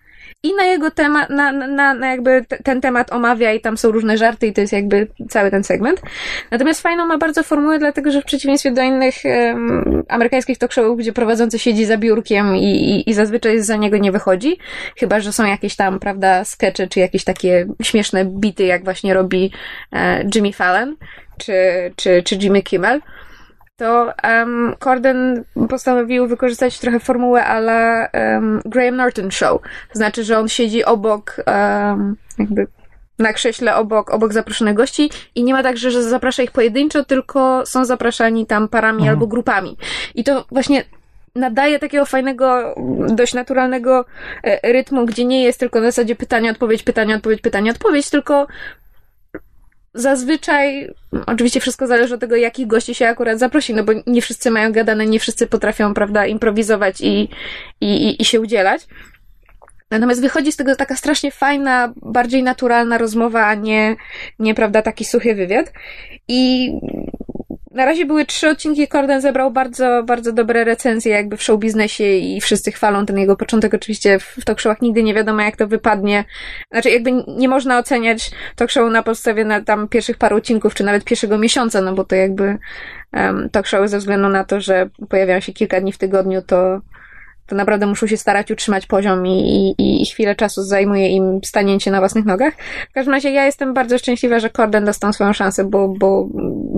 i na jego temat, na, na, na jakby te- ten temat omawia i tam są różne żarty i to jest jakby cały ten segment. Natomiast fajną ma bardzo formułę, dlatego że w przeciwieństwie do innych em, amerykańskich talk showów, gdzie prowadzący siedzi za biurkiem i, i, i zazwyczaj za niego nie wychodzi, chyba, że są jakieś tam, prawda, skecze, czy jakieś takie śmieszne bity, jak właśnie robi e, Jimmy Fallon, czy, czy, czy Jimmy Kimmel, to um, Corden postanowił wykorzystać trochę formułę ala um, Graham Norton Show. To znaczy, że on siedzi obok, um, jakby na krześle obok, obok zaproszonych gości i nie ma tak, że, zaprasza ich pojedynczo, tylko są zapraszani tam parami Mhm. albo grupami. I to właśnie nadaje takiego fajnego, dość naturalnego e, rytmu, gdzie nie jest tylko na zasadzie pytania, odpowiedź, pytania, odpowiedź, pytania, odpowiedź, tylko zazwyczaj, oczywiście wszystko zależy od tego, jakich gości się akurat zaprosi, no bo nie wszyscy mają gadane, nie wszyscy potrafią, prawda, improwizować i, i, i, się udzielać. Natomiast wychodzi z tego taka strasznie fajna, bardziej naturalna rozmowa, a nie, nie prawda, taki suchy wywiad. I na razie były trzy odcinki, Corden zebrał bardzo, bardzo dobre recenzje jakby w show biznesie i wszyscy chwalą ten jego początek. Oczywiście w talk showach nigdy nie wiadomo jak to wypadnie. Znaczy jakby nie można oceniać talk show na podstawie na tam pierwszych paru odcinków, czy nawet pierwszego miesiąca, no bo to jakby um, talk showy ze względu na to, że pojawiają się kilka dni w tygodniu, to to naprawdę muszą się starać utrzymać poziom i, i, i chwilę czasu zajmuje im stanięcie na własnych nogach. W każdym razie ja jestem bardzo szczęśliwa, że Corden dostał swoją szansę, bo, bo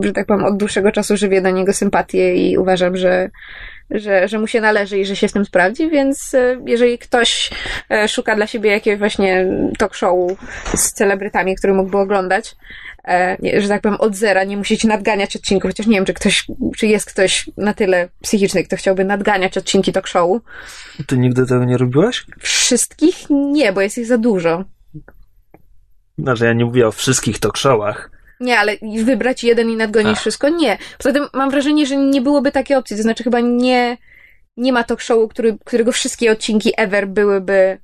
że tak powiem, od dłuższego czasu żywię do niego sympatię i uważam, że, że, że mu się należy i że się w tym sprawdzi, więc e, jeżeli ktoś e, szuka dla siebie jakiegoś właśnie talk show z celebrytami, który mógłby oglądać, że tak powiem, od zera, nie musicie nadganiać odcinków, chociaż nie wiem, czy ktoś, czy jest ktoś na tyle psychiczny, kto chciałby nadganiać odcinki talk show. Ty nigdy tego nie robiłaś? Wszystkich nie, bo jest ich za dużo. Znaczy, ja nie mówię o wszystkich talk showach. Nie, ale wybrać jeden i nadgonić Ach. wszystko? Nie. Poza tym mam wrażenie, że nie byłoby takiej opcji. To znaczy chyba nie, nie ma talk showu, który, którego wszystkie odcinki ever byłyby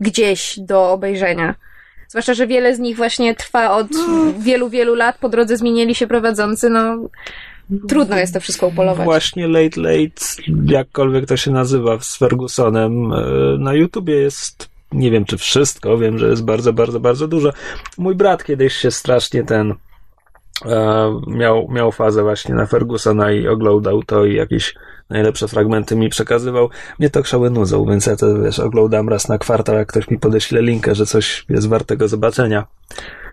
gdzieś do obejrzenia. Zwłaszcza, że wiele z nich właśnie trwa od wielu, wielu lat. Po drodze zmienili się prowadzący, no trudno jest to wszystko upolować. Właśnie Late Late, jakkolwiek to się nazywa, z Fergusonem, e, na YouTubie jest, nie wiem czy wszystko, wiem, że jest bardzo, bardzo, bardzo dużo. Mój brat kiedyś się strasznie ten miał, miał fazę właśnie na Fergusona i oglądał to i jakieś najlepsze fragmenty mi przekazywał. Mnie to krzały nudzą, więc ja to, wiesz, oglądam raz na kwartał, jak ktoś mi podeśle linkę, że coś jest wartego zobaczenia.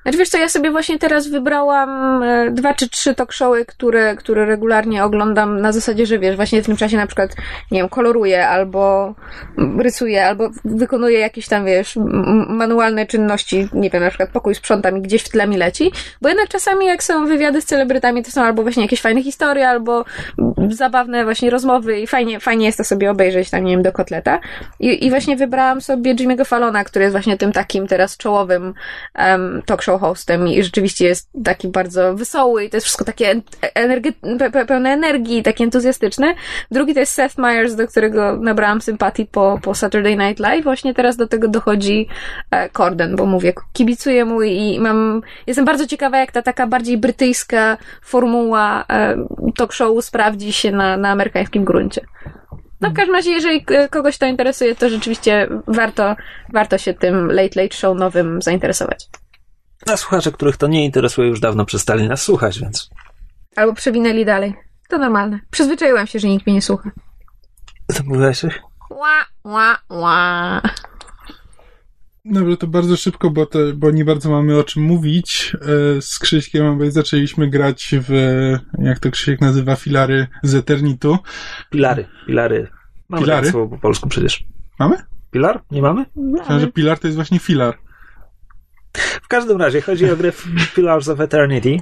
Znaczy wiesz co, ja sobie właśnie teraz wybrałam e, dwa czy trzy talk showy, które, które regularnie oglądam na zasadzie, że wiesz, właśnie w tym czasie na przykład, nie wiem, koloruję albo rysuję, albo wykonuję jakieś tam, wiesz, manualne czynności, nie wiem, na przykład pokój sprzątam i gdzieś w tle mi leci, bo jednak czasami jak są wywiady z celebrytami, to są albo właśnie jakieś fajne historie, albo zabawne właśnie rozmowy i fajnie, fajnie jest to sobie obejrzeć tam, nie wiem, do kotleta. I, i właśnie wybrałam sobie Jimmy'ego Fallona, który jest właśnie tym takim teraz czołowym um, talk show hostem i rzeczywiście jest taki bardzo wesoły i to jest wszystko takie en- energe- pe- pe- pełne energii, takie entuzjastyczne. Drugi to jest Seth Meyers, do którego nabrałam sympatii po, po Saturday Night Live. Właśnie teraz do tego dochodzi e, Corden, bo mówię, kibicuję mu i mam, jestem bardzo ciekawa, jak ta taka bardziej brytyjska formuła e, talk showu sprawdzi się na, na amerykańskim gruncie. No w każdym razie, jeżeli kogoś to interesuje, to rzeczywiście warto, warto się tym Late Late Show nowym zainteresować. A słuchacze, których to nie interesuje, już dawno przestali nas słuchać, więc Albo przewinęli dalej. To normalne. Przyzwyczaiłam się, że nikt mnie nie słucha. to mówiłaś? Ła, ła, ła. Dobra, to bardzo szybko, bo, to, bo nie bardzo mamy o czym mówić. E, Z Krzyśkiem obaj zaczęliśmy grać w, jak to Krzysiek nazywa, filary z Eternitu. Pilary, pilary. Mamy Pilary? takie słowo po polsku przecież. Mamy? Pilar? Nie mamy? Myślałem, że pilar to jest właśnie filar. W każdym razie chodzi o grę Pillars of Eternity,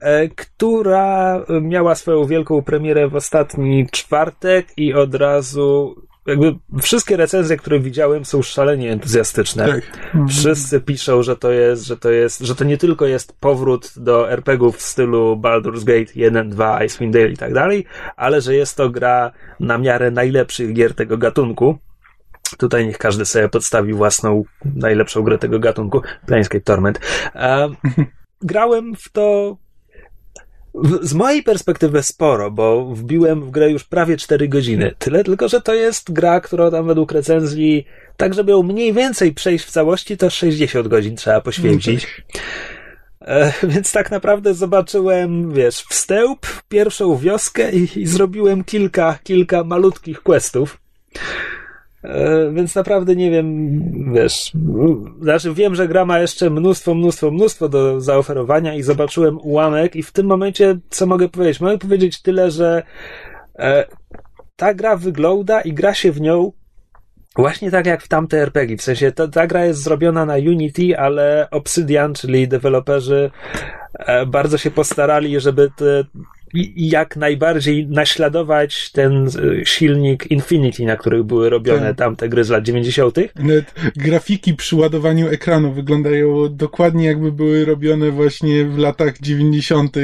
e, która miała swoją wielką premierę w ostatni czwartek i od razu jakby wszystkie recenzje, które widziałem są szalenie entuzjastyczne. Tak. Wszyscy piszą, że to jest, że to jest, że to nie tylko jest powrót do RPGów w stylu Baldur's Gate 1, 2, Icewind Dale i tak dalej, ale że jest to gra na miarę najlepszych gier tego gatunku. Tutaj niech każdy sobie podstawi własną najlepszą grę tego gatunku, Planescape Torment. E, grałem w to z mojej perspektywy sporo, bo wbiłem w grę już prawie 4 godziny. Tyle tylko, że to jest gra, która tam według recenzji, tak żeby ją mniej więcej przejść w całości, to 60 godzin trzeba poświęcić. E, więc tak naprawdę zobaczyłem, wiesz, wstęp, pierwszą wioskę i, i zrobiłem kilka, kilka malutkich questów. E, Więc naprawdę nie wiem, wiesz, znaczy wiem, że gra ma jeszcze mnóstwo, mnóstwo, mnóstwo do zaoferowania i zobaczyłem ułamek i w tym momencie, co mogę powiedzieć? Mogę powiedzieć tyle, że e, ta gra wygląda i gra się w nią właśnie tak jak w tamte RPG. W sensie ta, ta gra jest zrobiona na Unity, ale Obsidian, czyli deweloperzy e, bardzo się postarali, żeby te, jak najbardziej naśladować ten e, silnik Infinity, na których były robione Tak. tamte gry z lat 90. Nawet grafiki przy ładowaniu ekranu wyglądają dokładnie jakby były robione właśnie w latach 90.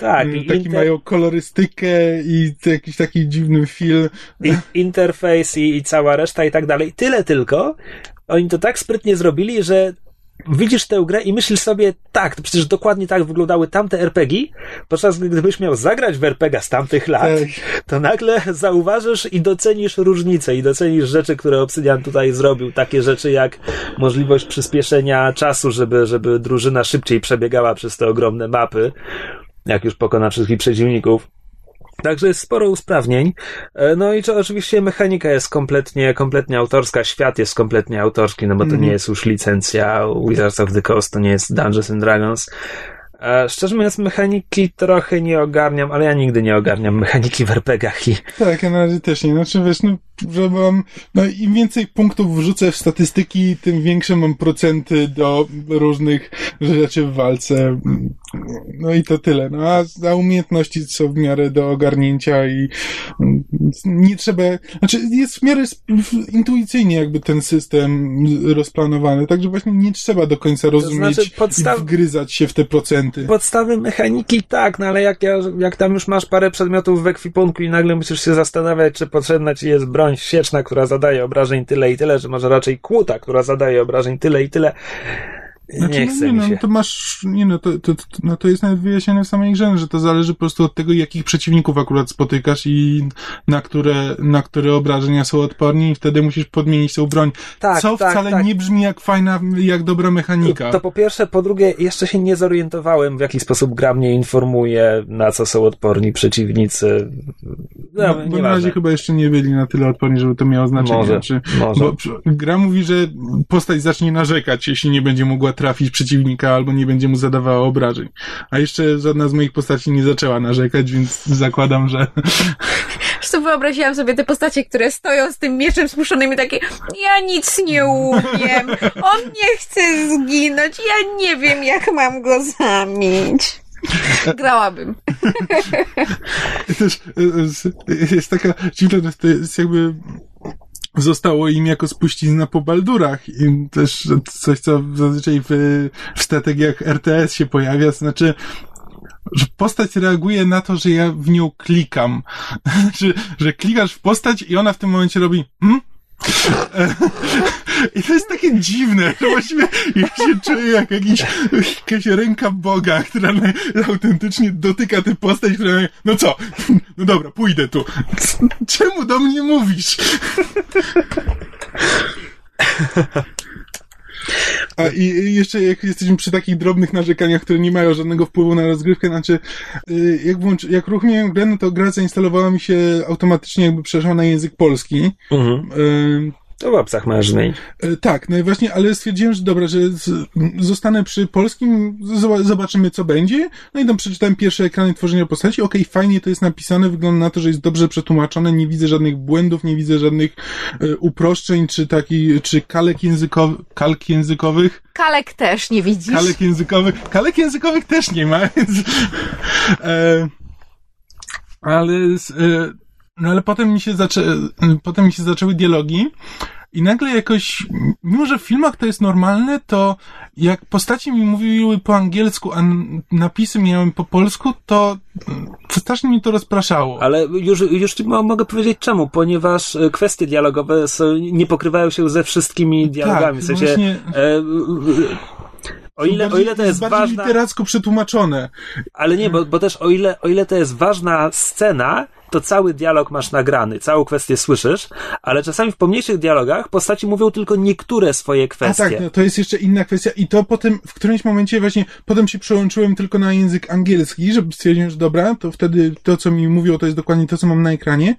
Tak, Mm, i Taki inter- mają kolorystykę i jakiś taki dziwny film. i, interfejs i, i cała reszta i tak dalej. Tyle tylko, oni to tak sprytnie zrobili, że widzisz tę grę i myślisz sobie, tak, to przecież dokładnie tak wyglądały tamte RPG, podczas gdy gdybyś miał zagrać w RPG z tamtych lat, to nagle zauważysz i docenisz różnice i docenisz rzeczy, które Obsydian tutaj zrobił. Takie rzeczy jak możliwość przyspieszenia czasu, żeby, żeby drużyna szybciej przebiegała przez te ogromne mapy, jak już pokona wszystkich przeciwników. Także jest sporo usprawnień. E, No i oczywiście mechanika jest kompletnie, kompletnie autorska, świat jest kompletnie autorski, no bo to Mhm. nie jest już licencja Wizards of the Coast, to nie jest Dungeons and Dragons. E, szczerze mówiąc, mechaniki trochę nie ogarniam, ale ja nigdy nie ogarniam mechaniki w RPGach i Tak, ja na razie też nie. Znaczy, wiesz, no, że mam, no im więcej punktów wrzucę w statystyki, tym większe mam procenty do różnych rzeczy w walce. No i to tyle. No a, a umiejętności są w miarę do ogarnięcia i mm, nie trzeba, znaczy jest w miarę intuicyjnie jakby ten system rozplanowany, także właśnie nie trzeba do końca rozumieć znaczy podstaw- i wgryzać się w te procenty. Podstawy mechaniki tak, no ale jak, ja, jak tam już masz parę przedmiotów w ekwipunku i nagle musisz się zastanawiać, czy potrzebna ci jest broń sieczna, która zadaje obrażeń tyle i tyle, że może raczej kłuta, która zadaje obrażeń tyle i tyle. Znaczy, nie no, nie, mi no, to masz, nie no, to, to, to, no, to jest nawet wyjaśnione w samej grze, że to zależy po prostu od tego, jakich przeciwników akurat spotykasz i na które, na które obrażenia są odporni i wtedy musisz podmienić tą broń. Tak, Co tak, wcale tak. nie brzmi jak fajna, jak dobra mechanika. To po pierwsze, po drugie, jeszcze się nie zorientowałem, w jaki sposób gra mnie informuje, na co są odporni przeciwnicy. No, No, bo na razie chyba jeszcze nie byli na tyle odporni, żeby to miało znaczenie. Może, Czy, może. Bo gra mówi, że postać zacznie narzekać, jeśli nie będzie mogła trafić przeciwnika albo nie będzie mu zadawała obrażeń. A jeszcze żadna z moich postaci nie zaczęła narzekać, więc zakładam, że Zresztą wyobraziłam sobie te postacie, które stoją z tym mieczem spuszczonym i takie ja nic nie umiem, on nie chce zginąć, ja nie wiem jak mam go zamieć. Grałabym. też e, z- jest taka dziwna, to jest jakby zostało im jako spuścizna po baldurach i też coś, co zazwyczaj w, w strategiach RTS się pojawia, znaczy że postać reaguje na to, że ja w nią klikam. że, że klikasz w postać i ona w tym momencie robi hmm? I to jest takie dziwne, że właściwie ja się czuję jak jakiś, jakaś ręka Boga, która autentycznie dotyka tę postać, która no co, no dobra, pójdę tu. Czemu do mnie mówisz? A i i jeszcze jak jesteśmy przy takich drobnych narzekaniach, które nie mają żadnego wpływu na rozgrywkę, znaczy y, jak, włączy, jak uruchomiłem grę, no to gra zainstalowała mi się automatycznie jakby przeszła na język polski. Mhm. Y, To w obcach możesz zmienić. E, Tak, no i właśnie, ale stwierdziłem, że dobra, że z, zostanę przy polskim, z- zobaczymy co będzie. No i tam przeczytałem pierwsze ekrany tworzenia postaci. Okej, fajnie to jest napisane, wygląda na to, że jest dobrze przetłumaczone, nie widzę żadnych błędów, nie widzę żadnych e, uproszczeń, czy taki, czy kalek językowych, kalk językowych, Kalek też nie widzisz. kalek językowych, kalek językowych też nie ma, więc, e, ale, z- e, no ale potem mi się zaczę, potem mi się zaczęły dialogi i nagle jakoś, mimo że w filmach to jest normalne, to jak postaci mi mówiły po angielsku, a napisy miałem po polsku, to mm, strasznie mi to rozpraszało. Ale już, już ci mo- mogę powiedzieć czemu, ponieważ e, kwestie dialogowe są, nie pokrywają się ze wszystkimi dialogami. w sensie, Tak, właśnie- e, e, o ile, o ile to jest bardziej ważna, literacko przetłumaczone. ale nie, bo, bo też o ile, o ile to jest ważna scena, to cały dialog masz nagrany, całą kwestię słyszysz, ale czasami w pomniejszych dialogach postaci mówią tylko niektóre swoje A kwestie. tak, no, to jest jeszcze inna kwestia i to potem w którymś momencie właśnie, potem się przełączyłem tylko na język angielski, żeby stwierdzić, że dobra, to wtedy to, co mi mówią, to jest dokładnie to, co mam na ekranie,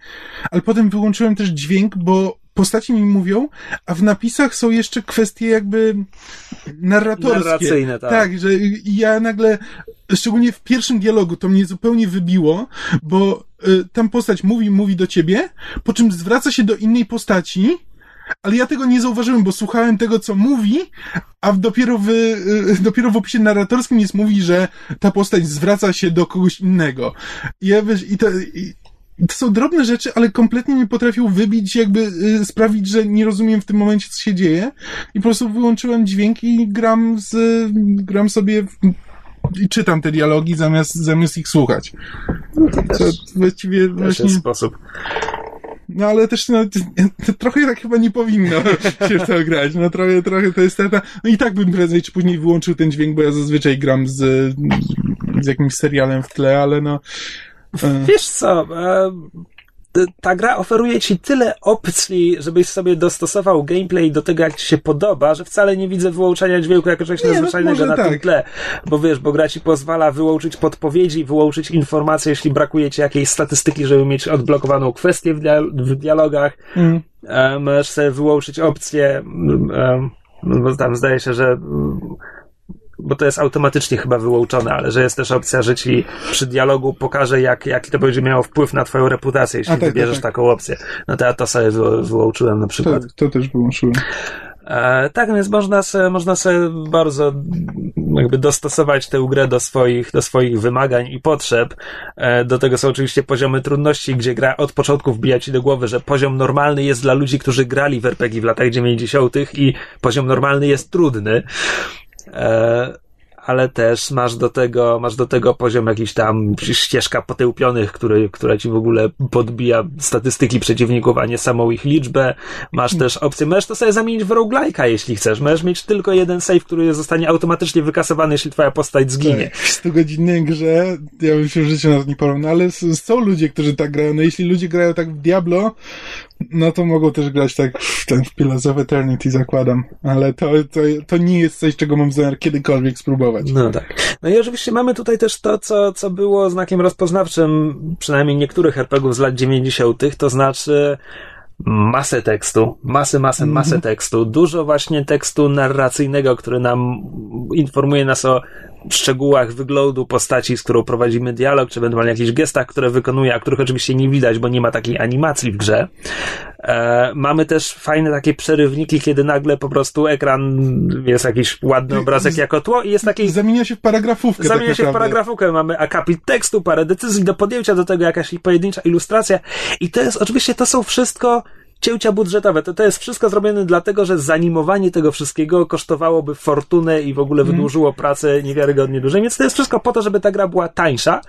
ale potem wyłączyłem też dźwięk, bo postaci mi mówią, a w napisach są jeszcze kwestie jakby narratorskie. Narracyjne, tak. Tak, że ja nagle, szczególnie w pierwszym dialogu, to mnie zupełnie wybiło, bo y, tam postać mówi, mówi do ciebie, po czym zwraca się do innej postaci, ale ja tego nie zauważyłem, bo słuchałem tego, co mówi, a dopiero w, y, dopiero w opisie narratorskim jest mówi, że ta postać zwraca się do kogoś innego. I ja wiesz, i to, i, to są drobne rzeczy, ale kompletnie mnie potrafią wybić, jakby y, sprawić, że nie rozumiem w tym momencie, co się dzieje. I po prostu wyłączyłem dźwięk i gram z, gram sobie w, i czytam te dialogi zamiast, zamiast ich słuchać. Co właściwie Też właśnie... jest sposób. No ale też no, to, to trochę tak chyba nie powinno się w to grać. No trochę, trochę to jest taka... No i tak bym prędzej czy później wyłączył ten dźwięk, bo ja zazwyczaj gram z, z jakimś serialem w tle, ale no... e, Wiesz co, e, ta gra oferuje ci tyle opcji, żebyś sobie dostosował gameplay do tego, jak ci się podoba, że wcale nie widzę wyłączania dźwięku jako czegoś Nie, no, nadzwyczajnego na tym tak. tle. Bo wiesz, bo gra ci pozwala wyłączyć podpowiedzi, wyłączyć informacje, jeśli brakuje ci jakiejś statystyki, żeby mieć odblokowaną kwestię w, dia- w dialogach. mm. E, możesz sobie wyłączyć opcję, mm, e, no bo tam zdaje się, że mm, bo to jest automatycznie chyba wyłączone, ale że jest też opcja, że ci przy dialogu pokaże, jak, jaki to będzie miało wpływ na twoją reputację, jeśli A, tak, wybierzesz tak, tak. taką opcję. No to ja to sobie wy, wyłączyłem na przykład. to też wyłączyłem. E, tak, więc można sobie, można sobie bardzo jakby dostosować tę grę do swoich, do swoich wymagań i potrzeb. E, do tego są oczywiście poziomy trudności, gdzie gra od początku wbija ci do głowy, że poziom normalny jest dla ludzi, którzy grali w RPG w latach 90. i poziom normalny jest trudny. E, ale też masz do tego, masz do tego poziom jakiś tam ścieżka potyłpionych, który, która ci w ogóle podbija statystyki przeciwników, a nie samą ich liczbę. Masz też opcję, możesz to sobie zamienić w roguelike'a, jeśli chcesz. Możesz mieć tylko jeden save, który zostanie automatycznie wykasowany, jeśli twoja postać zginie. Tak, w 100-godzinnej grze, ja bym się w życiu na to nie porównał, ale są ludzie, którzy tak grają. No jeśli ludzie grają tak w Diablo, no to mogą też grać tak w ten w Pillars of Eternity, zakładam. Ale to, to, to nie jest coś, czego mam zamiar kiedykolwiek spróbować. No tak. No i oczywiście mamy tutaj też to, co, co było znakiem rozpoznawczym przynajmniej niektórych RPGów z lat 90., to znaczy masę tekstu, masę, masę, masę tekstu, dużo właśnie tekstu narracyjnego, który nam informuje nas o szczegółach wyglądu postaci, z którą prowadzimy dialog, czy ewentualnie jakichś gestach, które wykonuje, a których oczywiście nie widać, bo nie ma takiej animacji w grze. E, mamy też fajne takie przerywniki, kiedy nagle po prostu ekran jest jakiś ładny obrazek jako tło i jest taki Zamienia się w paragrafówkę. Zamienia tak się w paragrafówkę, mamy akapit tekstu, parę decyzji do podjęcia, do tego jakaś pojedyncza ilustracja i to jest, oczywiście to są wszystko cięcia budżetowe. To, to jest wszystko zrobione dlatego, że zanimowanie tego wszystkiego kosztowałoby fortunę i w ogóle Mhm. wydłużyło pracę niewiarygodnie dłużej, więc to jest wszystko po to, żeby ta gra była tańsza,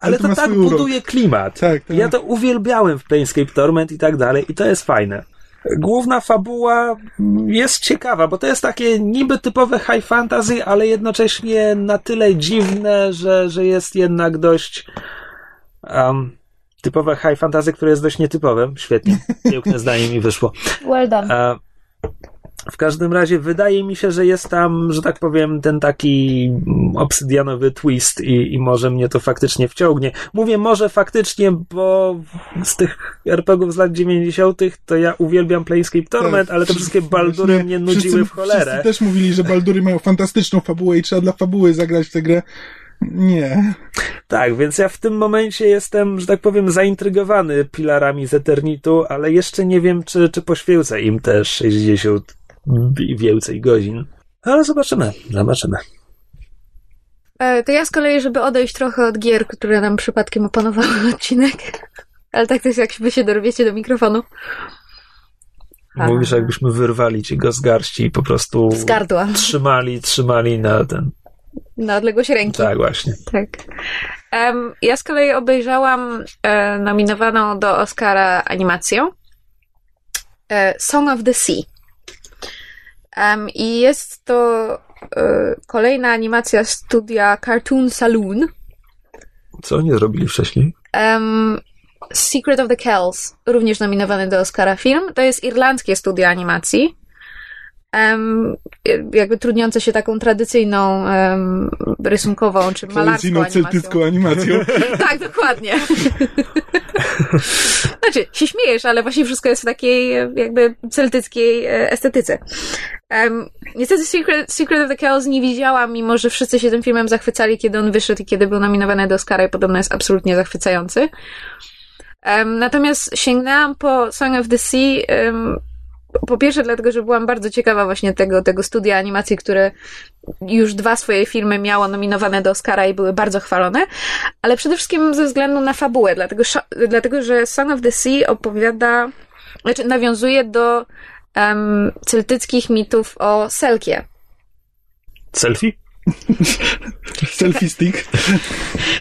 ale to to tak urok. buduje klimat. Tak, tak. Ja to uwielbiałem w Planescape Torment i tak dalej i to jest fajne. Główna fabuła jest ciekawa, bo to jest takie niby typowe high fantasy, ale jednocześnie na tyle dziwne, że, że jest jednak dość um, typowe high fantasy, które jest dość nietypowe. Świetnie, piękne zdanie mi wyszło. Well done. W każdym razie wydaje mi się, że jest tam, że tak powiem, ten taki obsydianowy twist i, i może mnie to faktycznie wciągnie. Mówię może faktycznie, bo z tych RPGów z lat 90. to ja uwielbiam Planescape Torment, Tak, ale te wszystkie baldury właśnie mnie nudziły wszyscy, w cholerę. Wszyscy też mówili, że baldury mają fantastyczną fabułę i trzeba dla fabuły zagrać w tę grę. Nie. Tak, więc ja w tym momencie jestem, że tak powiem, zaintrygowany pilarami z Eternitu, ale jeszcze nie wiem, czy, czy poświęcę im te 60 i więcej godzin. Ale zobaczymy, zobaczymy. E, To ja z kolei, żeby odejść trochę od gier, które nam przypadkiem opanowały odcinek. Ale tak to jest, jakby się dorwiecie do mikrofonu. Mówisz, jakbyśmy wyrwali ci go z garści i po prostu Z gardła. trzymali, trzymali na ten. Na odległość ręki. Tak, właśnie. Tak. Em, ja z kolei obejrzałam e, nominowaną do Oscara animację e, Song of the Sea. Em, I jest to e, kolejna animacja studia Cartoon Saloon. Co oni zrobili wcześniej? Em, Secret of the Kells, również nominowany do Oscara film. To jest irlandzkie studio animacji. Em, jakby trudniące się taką tradycyjną em, rysunkową czy malarską Tradycyjną animacją. celtycką animacją. Tak, dokładnie. znaczy, się śmiejesz, ale właśnie wszystko jest w takiej e, jakby celtyckiej e, estetyce. Um, niestety Secret, Secret of the Chaos nie widziałam, mimo że wszyscy się tym filmem zachwycali, kiedy on wyszedł i kiedy był nominowany do Oscara i podobno jest absolutnie zachwycający. Um, natomiast sięgnęłam po Song of the Sea um, po pierwsze dlatego, że byłam bardzo ciekawa właśnie tego, tego studia animacji, które już dwa swoje filmy miało nominowane do Oscara i były bardzo chwalone, ale przede wszystkim ze względu na fabułę, dlatego, dlatego że Song of the Sea opowiada, znaczy nawiązuje do um, celtyckich mitów o Selkie. Selfie? Selfie stick.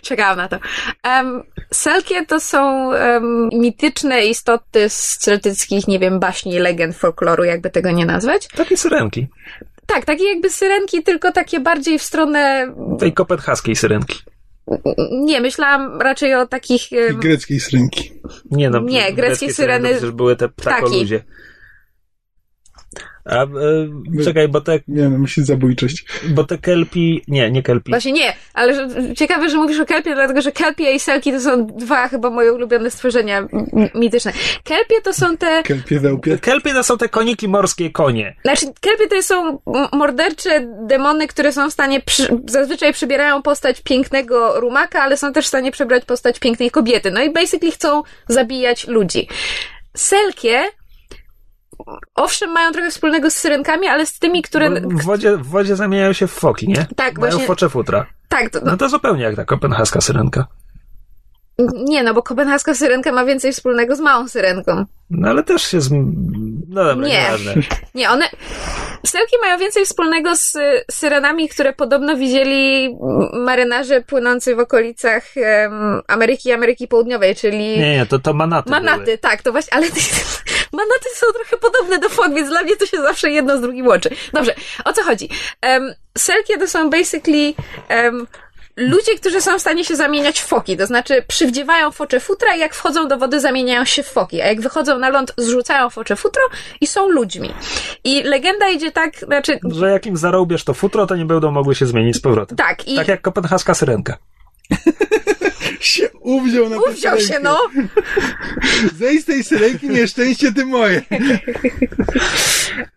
Czekałam na to. Um, Selkie to są um, mityczne istoty z celtyckich, nie wiem, baśni, legend, folkloru, jakby tego nie nazwać. Takie syrenki. Tak, takie jakby syrenki, tylko takie bardziej w stronę... Tej kopenhaskiej syrenki. Nie, myślałam raczej o takich... I Um, greckiej syrenki. Nie, no, Nie, greckie syreny- Przecież były te ptakoludzie. A, e, czekaj, bo te, Miałem na myśli zabójczość. bo te kelpi, nie, nie kelpi. Właśnie nie, ale że, ciekawe, że mówisz o kelpie, dlatego że kelpie i selki to są dwa chyba moje ulubione stworzenia mityczne. Kelpie to są te Kelpie wełpie. Kelpie to są te koniki morskie konie. Znaczy, kelpie to są mordercze demony, które są w stanie, przy, zazwyczaj przybierają postać pięknego rumaka, ale są też w stanie przebrać postać pięknej kobiety. No i basically chcą zabijać ludzi. Selkie, owszem, mają trochę wspólnego z syrenkami, ale z tymi, które... W wodzie, w wodzie zamieniają się w foki, nie? Tak, Mają właśnie- focze futra. Tak, to, no, No to zupełnie jak ta kopenhaska syrenka. nie, no bo kopenhaska syrenka ma więcej wspólnego z małą syrenką. No ale też się z... No dobra, Nie. nieważne. Nie, one. Selki mają więcej wspólnego z syrenami, które podobno widzieli marynarze płynący w okolicach em, Ameryki i Ameryki Południowej, czyli. Nie, nie, to, to manaty Manaty, były. tak, to właśnie, ale manaty są trochę podobne do fog, więc dla mnie to się zawsze jedno z drugim łączy. Dobrze, o co chodzi? Um, selkie to są basically um, ludzie, którzy są w stanie się zamieniać w foki, to znaczy przywdziewają focze futra i jak wchodzą do wody zamieniają się w foki, a jak wychodzą na ląd zrzucają focze futro i są ludźmi. I legenda idzie tak, znaczy, Że jak im zarobiesz to futro, to nie będą mogły się zmienić z powrotem. tak, i Tak jak kopenhaska syrenka. Się uwziął na uwziął się, no. Zejdź z tej syrenki, nieszczęście ty moje.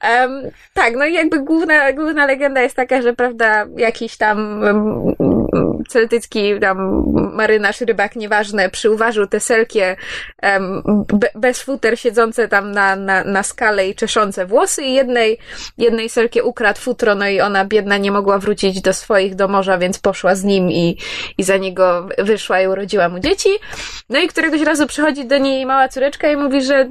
Em, tak, no i jakby główna, główna legenda jest taka, że prawda, jakiś tam um, celtycki tam marynarz, rybak, nieważne, przyuważył te selkie em, be, bez futer siedzące tam na, na, na skale i czeszące włosy i jednej, jednej selkie ukradł futro, no i ona biedna nie mogła wrócić do swoich, do morza, więc poszła z nim i, i za niego wyszła i urodziła mu dzieci. No i któregoś razu przychodzi do niej mała córeczka i mówi, że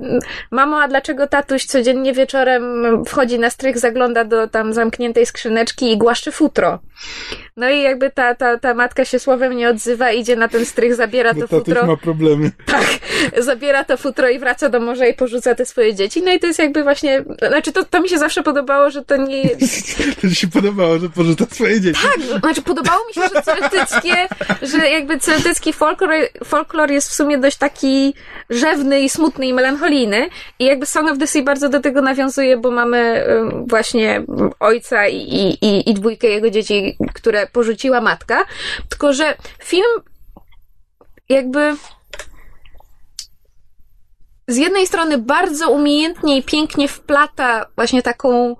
mamo, a dlaczego tatuś codziennie wieczorem wchodzi na strych, zagląda do tam zamkniętej skrzyneczki i głaszczy futro. No i jakby ta, ta, ta matka się słowem nie odzywa, idzie na ten strych, zabiera Bo to tatuś futro. ma problemy. Tak, zabiera to futro i wraca do morza i porzuca te swoje dzieci. No i to jest jakby właśnie, znaczy to, to mi się zawsze podobało, że to nie, To się podobało, że porzuca swoje dzieci. tak, znaczy podobało mi się, że celtyckie, że jakby celtycki folklor, folklor jest w sumie dość taki rzewny i smutny i melancholijny i jakby Song of the Sea bardzo do tego nawiązuje, bo mamy właśnie ojca i, i, i, i dwójkę jego dzieci, które porzuciła matka, tylko że film jakby z jednej strony bardzo umiejętnie i pięknie wplata właśnie taką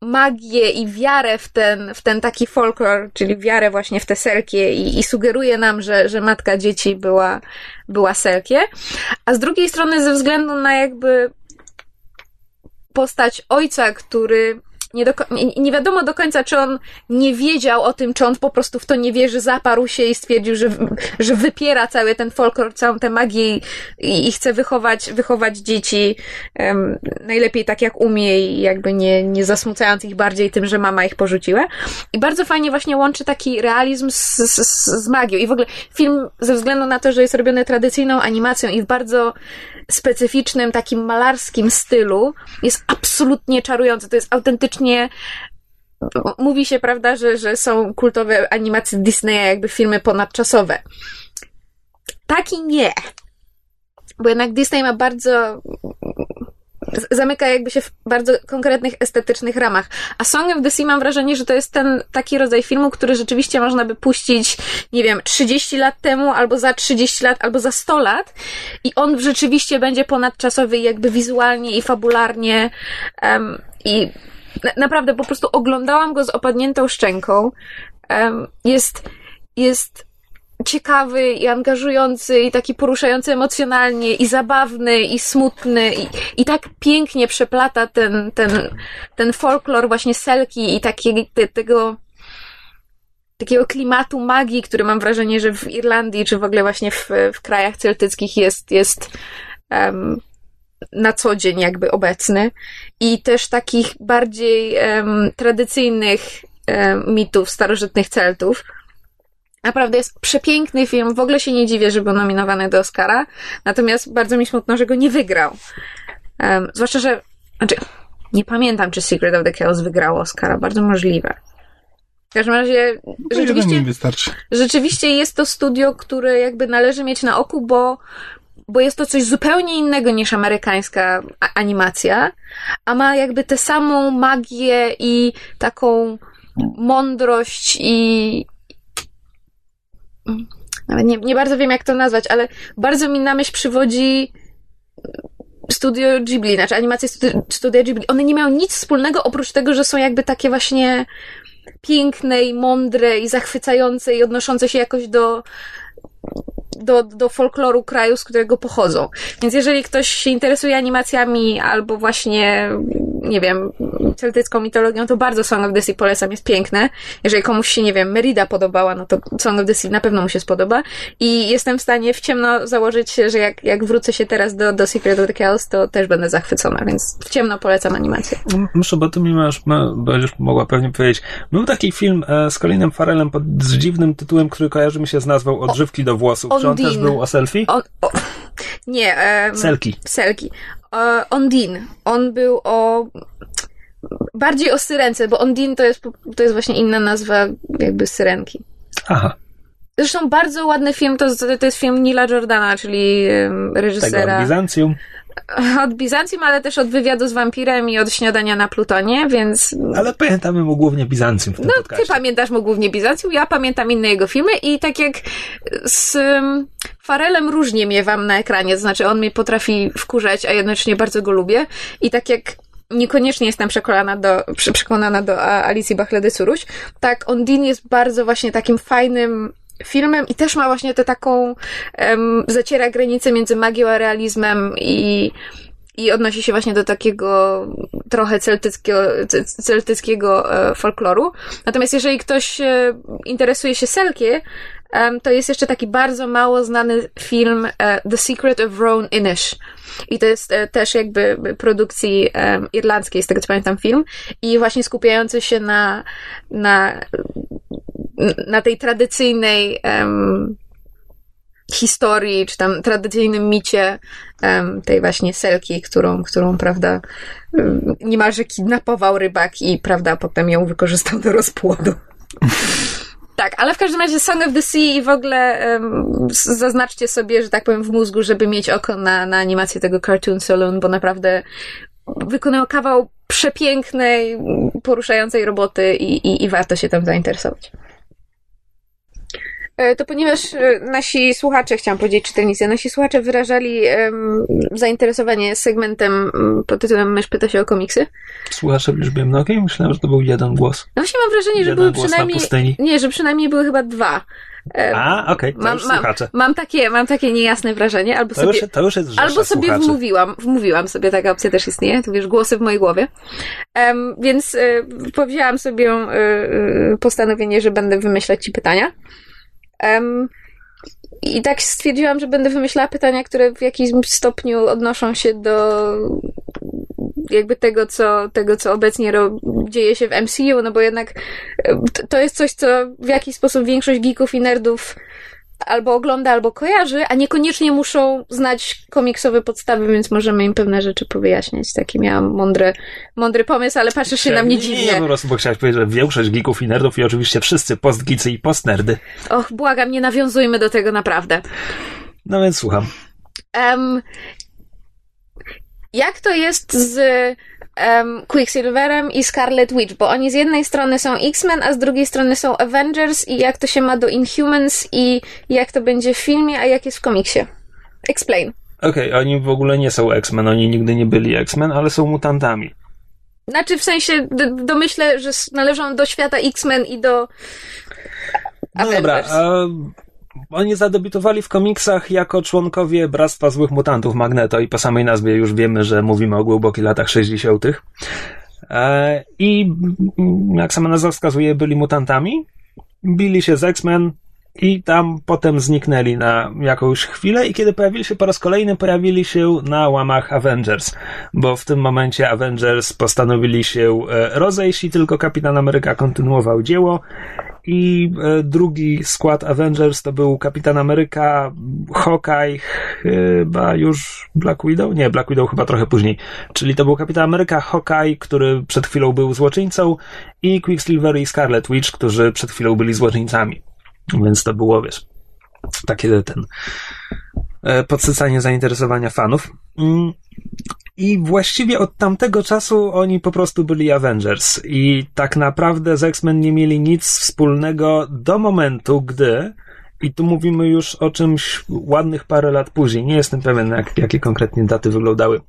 magię i wiarę w ten, w ten taki folklor, czyli wiarę właśnie w te selkie i, i sugeruje nam, że, że matka dzieci była, była selkie, a z drugiej strony ze względu na jakby postać ojca, który nie, do, nie, nie wiadomo do końca, czy on nie wiedział o tym, czy on po prostu w to nie wierzy, zaparł się i stwierdził, że, że wypiera cały ten folklor, całą tę magię i, i chce wychować, wychować dzieci em, najlepiej tak, jak umie i jakby nie, nie zasmucając ich bardziej tym, że mama ich porzuciła. I bardzo fajnie właśnie łączy taki realizm z, z, z magią. I w ogóle film, ze względu na to, że jest robiony tradycyjną animacją i w bardzo specyficznym, takim malarskim stylu, jest absolutnie czarujący. To jest mówi się, prawda, że, że są kultowe animacje Disneya, jakby filmy ponadczasowe. Taki nie. Bo jednak Disney ma bardzo. Zamyka jakby się w bardzo konkretnych, estetycznych ramach. A Song of the Sea mam wrażenie, że to jest ten taki rodzaj filmu, który rzeczywiście można by puścić, nie wiem, 30 lat temu, albo za 30 lat, albo za 100 lat i on rzeczywiście będzie ponadczasowy jakby wizualnie i fabularnie em, i na, naprawdę po prostu oglądałam go z opadniętą szczęką. Jest, jest ciekawy i angażujący i taki poruszający emocjonalnie i zabawny i smutny i, i tak pięknie przeplata ten, ten, ten folklor właśnie selki i takiego, te, tego takiego klimatu magii, który mam wrażenie, że w Irlandii czy w ogóle właśnie w, w krajach celtyckich jest, jest em, na co dzień jakby obecny i też takich bardziej em, tradycyjnych em, mitów starożytnych Celtów. Naprawdę jest przepiękny film. W ogóle się nie dziwię, że był nominowany do Oscara. Natomiast bardzo mi smutno, że go nie wygrał. Um, zwłaszcza, że. Znaczy, nie pamiętam, czy Secret of the Chaos wygrało Oscara. Bardzo możliwe. W każdym razie, jeden rzeczywiście rzeczywiście jest to studio, które jakby należy mieć na oku, bo bo jest to coś zupełnie innego niż amerykańska animacja, a ma jakby tę samą magię i taką mądrość i. Nawet nie, nie bardzo wiem, jak to nazwać, ale bardzo mi na myśl przywodzi Studio Ghibli, znaczy animacje Studio Ghibli. One nie mają nic wspólnego oprócz tego, że są jakby takie właśnie piękne i mądre i zachwycające i odnoszące się jakoś do, do, do folkloru kraju, z którego pochodzą. Więc jeżeli ktoś się interesuje animacjami albo właśnie, nie wiem, celtycką mitologią, to bardzo Song of the Sea polecam, jest piękne. Jeżeli komuś się, nie wiem, Merida podobała, no to Song of the Sea na pewno mu się spodoba. I jestem w stanie w ciemno założyć, że jak, jak wrócę się teraz do, do Secret of the Chaos, to też będę zachwycona, więc w ciemno polecam animację. Muszę, bo ty mi masz, będziesz mogła pewnie powiedzieć. Był taki film e, z Colinem Farelem pod z dziwnym tytułem, który kojarzy mi się z nazwą Odżywki do włosów. Czy on też był o selfie? On, o, nie. Um, Selki. Selki. Ondin. On był o bardziej o syrence, bo Ondine to jest, to jest właśnie inna nazwa jakby syrenki. Aha. Zresztą bardzo ładny film, to, to jest film Nila Jordana, czyli reżysera. Tego od Bizancjum. Od Bizancjum, ale też od wywiadu z wampirem i od śniadania na Plutonie, więc. Ale pamiętamy mu głównie Bizancjum. W tym no, podcaście. ty pamiętasz mu głównie Bizancjum, ja pamiętam inne jego filmy i tak jak z Farelem różnie miewam na ekranie, to znaczy on mnie potrafi wkurzać, a jednocześnie bardzo go lubię. I tak jak niekoniecznie jestem przekonana do, przekonana do Alicji Bachledy Suruś. Tak, Ondin jest bardzo właśnie takim fajnym filmem i też ma właśnie tę taką, um, zaciera granicę między magią a realizmem i, i odnosi się właśnie do takiego trochę celtyckiego, celtyckiego e, folkloru. Natomiast jeżeli ktoś e, interesuje się Selkie, to jest jeszcze taki bardzo mało znany film e, The Secret of Roan Inish. I to jest też jakby produkcji irlandzkiej, z tego co pamiętam, film. I właśnie skupiający się na, na, na tej tradycyjnej um, historii, czy tam tradycyjnym micie um, tej właśnie selki, którą, którą, prawda, um, niemalże kidnapował rybak i, prawda, potem ją wykorzystał do rozpłodu. Tak, ale w każdym razie Song of the Sea i w ogóle um, zaznaczcie sobie, że tak powiem, w mózgu, żeby mieć oko na, na animację tego Cartoon Saloon, bo naprawdę wykonał kawał przepięknej, poruszającej roboty i, i, i warto się tam zainteresować. E, to ponieważ e, nasi słuchacze, chciałam powiedzieć czytelnicy, nasi słuchacze wyrażali um, zainteresowanie segmentem pod tytułem Mysz pyta się o komiksy. Słuchacze w liczbie mnogiej? Myślałem, że to był jeden głos. No właśnie mam wrażenie, jeden że były przynajmniej... Nie, że przynajmniej były chyba dwa. A, okej, okay, mam, mam, mam, takie, mam takie niejasne wrażenie, albo to sobie, już, to już jest albo sobie słuchaczy. wmówiłam, wmówiłam sobie, taka opcja też istnieje, tu wiesz, głosy w mojej głowie. Um, więc y, powzięłam sobie y, postanowienie, że będę wymyślać ci pytania. Um, I tak stwierdziłam, że będę wymyślała pytania, które w jakimś stopniu odnoszą się do jakby tego, co, tego, co obecnie ro, dzieje się w MCU, no bo jednak to jest coś, co w jakiś sposób większość geeków i nerdów albo ogląda, albo kojarzy, a niekoniecznie muszą znać komiksowe podstawy, więc możemy im pewne rzeczy powyjaśniać. Taki miałam mądry, mądry pomysł, ale patrzysz się na mnie dziwnie. Nie, po prostu, bo chciałeś powiedzieć, że większość geeków i nerdów i oczywiście wszyscy postgicy i postnerdy. Och, błagam, nie nawiązujmy do tego naprawdę. No więc słucham. Um, jak to jest z um, Quicksilverem i Scarlet Witch, bo oni z jednej strony są X-Men, a z drugiej strony są Avengers i jak to się ma do Inhumans i jak to będzie w filmie, a jak jest w komiksie. Explain. Okej, okay, oni w ogóle nie są X-Men, oni nigdy nie byli X-Men, ale są mutantami. Znaczy w sensie domyślę, że należą do świata X-Men i do no dobra, a oni zadebiutowali w komiksach jako członkowie Bractwa Złych Mutantów Magneto i po samej nazwie już wiemy, że mówimy o głębokich latach 60. E, I jak sama nazwa wskazuje, byli mutantami, bili się z X-Men i tam potem zniknęli na jakąś chwilę i kiedy pojawili się po raz kolejny, pojawili się na łamach Avengers, bo w tym momencie Avengers postanowili się e, rozejść i tylko Kapitan Ameryka kontynuował dzieło i e, drugi skład Avengers to był Kapitan Ameryka, Hawkeye, chyba już Black Widow? Nie, Black Widow chyba trochę później. Czyli to był Kapitan Ameryka, Hawkeye, który przed chwilą był złoczyńcą i Quicksilver i Scarlet Witch, którzy przed chwilą byli złoczyńcami. Więc to było, wiesz, takie ten e, podsycanie zainteresowania fanów. I właściwie od tamtego czasu oni po prostu byli Avengers. I tak naprawdę z X-Men nie mieli nic wspólnego do momentu, gdy i tu mówimy już o czymś ładnych parę lat później. Nie jestem pewien, jak, jakie konkretnie daty wyglądały.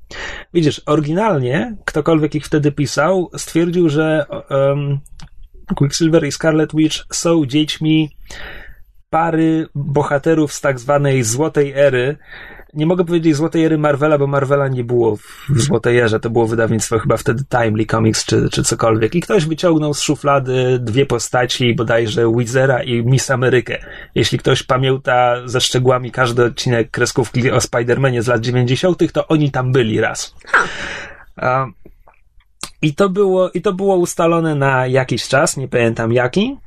Widzisz, oryginalnie ktokolwiek ich wtedy pisał, stwierdził, że um, Quicksilver i Scarlet Witch są dziećmi pary bohaterów z tak zwanej złotej ery. Nie mogę powiedzieć złotej ery Marvela, bo Marvela nie było w złotej erze. To było wydawnictwo chyba wtedy Timely Comics czy, czy cokolwiek. I ktoś wyciągnął z szuflady dwie postaci, bodajże Wizera i Miss Amerykę. Jeśli ktoś pamięta ze szczegółami każdy odcinek kreskówki o Spider-Manie z lat 90., to oni tam byli raz. I to było, i to było ustalone na jakiś czas, nie pamiętam jaki.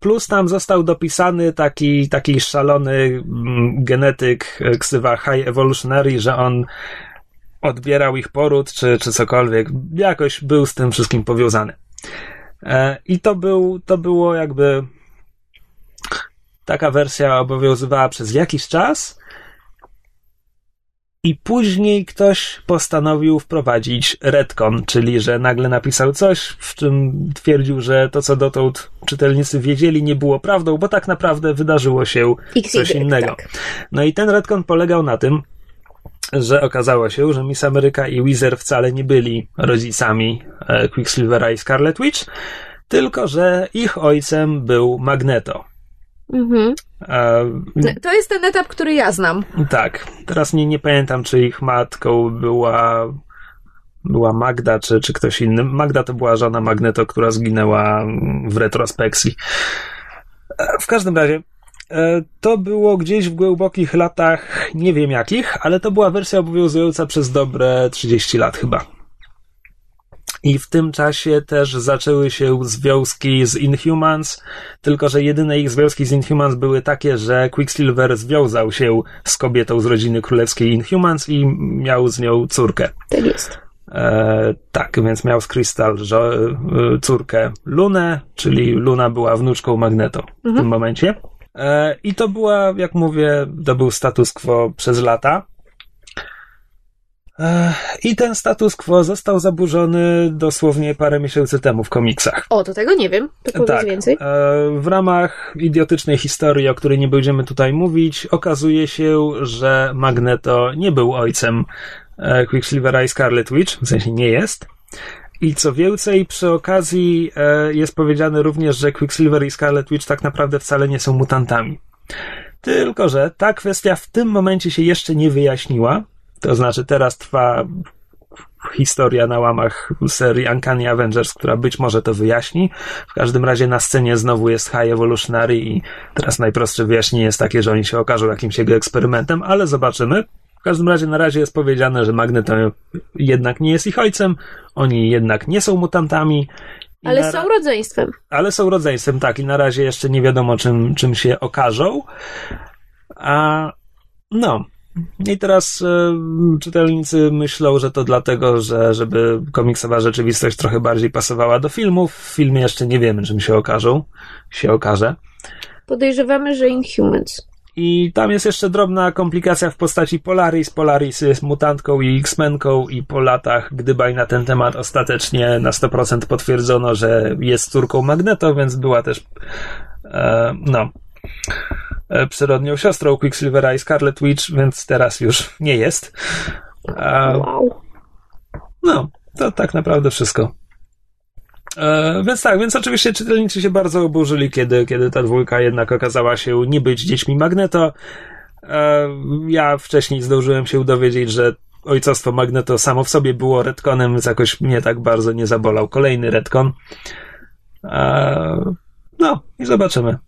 Plus tam został dopisany taki, taki szalony mm, genetyk, e, ksywa High Evolutionary, że on odbierał ich poród, czy, czy cokolwiek. Jakoś był z tym wszystkim powiązany. E, I to był, to było jakby taka wersja obowiązywała przez jakiś czas, i później ktoś postanowił wprowadzić retcon, czyli że nagle napisał coś, w czym twierdził, że to, co dotąd czytelnicy wiedzieli, nie było prawdą, bo tak naprawdę wydarzyło się XY, coś innego. tak. No i ten retcon polegał na tym, że okazało się, że Miss Ameryka i Weezer wcale nie byli rodzicami e, Quicksilvera i Scarlet Witch, tylko że ich ojcem był Magneto. Mhm. To jest ten etap, który ja znam. tak. Teraz nie, nie pamiętam, czy ich matką była była Magda, czy, czy ktoś inny. Magda to była żona Magneto, która zginęła w retrospekcji. E, W każdym razie, e, to było gdzieś w głębokich latach, nie wiem jakich, ale to była wersja obowiązująca przez dobre 30 lat chyba. I w tym czasie też zaczęły się związki z Inhumans, tylko że jedyne ich związki z Inhumans były takie, że Quicksilver związał się z kobietą z rodziny królewskiej Inhumans i miał z nią córkę. Tak jest. E, tak, więc miał z Crystal żo- e, córkę Lunę, czyli Luna była wnuczką Magneto w tym momencie. E, I to była, jak mówię, to był status quo przez lata. I ten status quo został zaburzony dosłownie parę miesięcy temu w komiksach. O, to tego nie wiem. To Tak. więcej. E, W ramach idiotycznej historii, o której nie będziemy tutaj mówić, okazuje się, że Magneto nie był ojcem e, Quicksilvera i Scarlet Witch, w sensie nie jest. I co więcej, przy okazji e, jest powiedziane również, że Quicksilver i Scarlet Witch tak naprawdę wcale nie są mutantami. Tylko, że ta kwestia w tym momencie się jeszcze nie wyjaśniła. To znaczy, teraz trwa historia na łamach serii Uncanny Avengers, która być może to wyjaśni. W każdym razie na scenie znowu jest High Evolutionary i teraz najprostsze wyjaśnienie jest takie, że oni się okażą jakimś jego eksperymentem, ale zobaczymy. W każdym razie na razie jest powiedziane, że Magneto jednak nie jest ich ojcem, oni jednak nie są mutantami. Ale są rodzeństwem. ale są rodzeństwem, tak, i na razie jeszcze nie wiadomo, czym, czym się okażą. A no. I teraz e, czytelnicy myślą, że to dlatego, że żeby komiksowa rzeczywistość trochę bardziej pasowała do filmów. W filmie jeszcze nie wiemy, czym się okażą. Się okaże. Podejrzewamy, że Inhumans. I tam jest jeszcze drobna komplikacja w postaci Polaris. Polaris jest mutantką i X-Menką i po latach gdybaj na ten temat ostatecznie na 100% potwierdzono, że jest córką Magneto, więc była też e, no przyrodnią siostrą Quicksilvera i Scarlet Witch, więc teraz już nie jest. E, no, to tak naprawdę wszystko. E, więc tak, więc oczywiście czytelnicy się bardzo oburzyli, kiedy, kiedy ta dwójka jednak okazała się nie być dziećmi Magneto. E, ja wcześniej zdążyłem się dowiedzieć, że ojcostwo Magneto samo w sobie było retconem, więc jakoś mnie tak bardzo nie zabolał kolejny retcon. E, no i zobaczymy.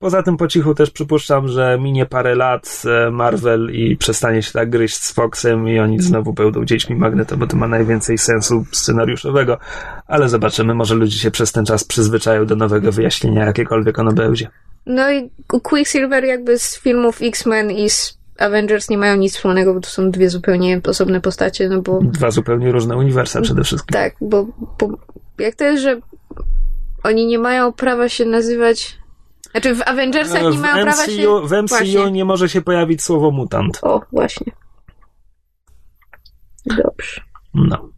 Poza tym po cichu też przypuszczam, że minie parę lat e, Marvel i przestanie się tak gryźć z Foxem i oni znowu będą dziećmi Magneto, bo to ma najwięcej sensu scenariuszowego, ale zobaczymy, może ludzie się przez ten czas przyzwyczają do nowego wyjaśnienia, jakiekolwiek ono będzie. No i Quicksilver jakby z filmów X-Men i z Avengers nie mają nic wspólnego, bo to są dwie zupełnie osobne postacie, no bo Dwa zupełnie różne uniwersa przede wszystkim. tak, bo, bo jak to jest, że oni nie mają prawa się nazywać Znaczy w Avengersach nie w mają prawa MCU, się... w MCU Właśnie. nie może się pojawić słowo mutant. O, właśnie. Dobrze. No.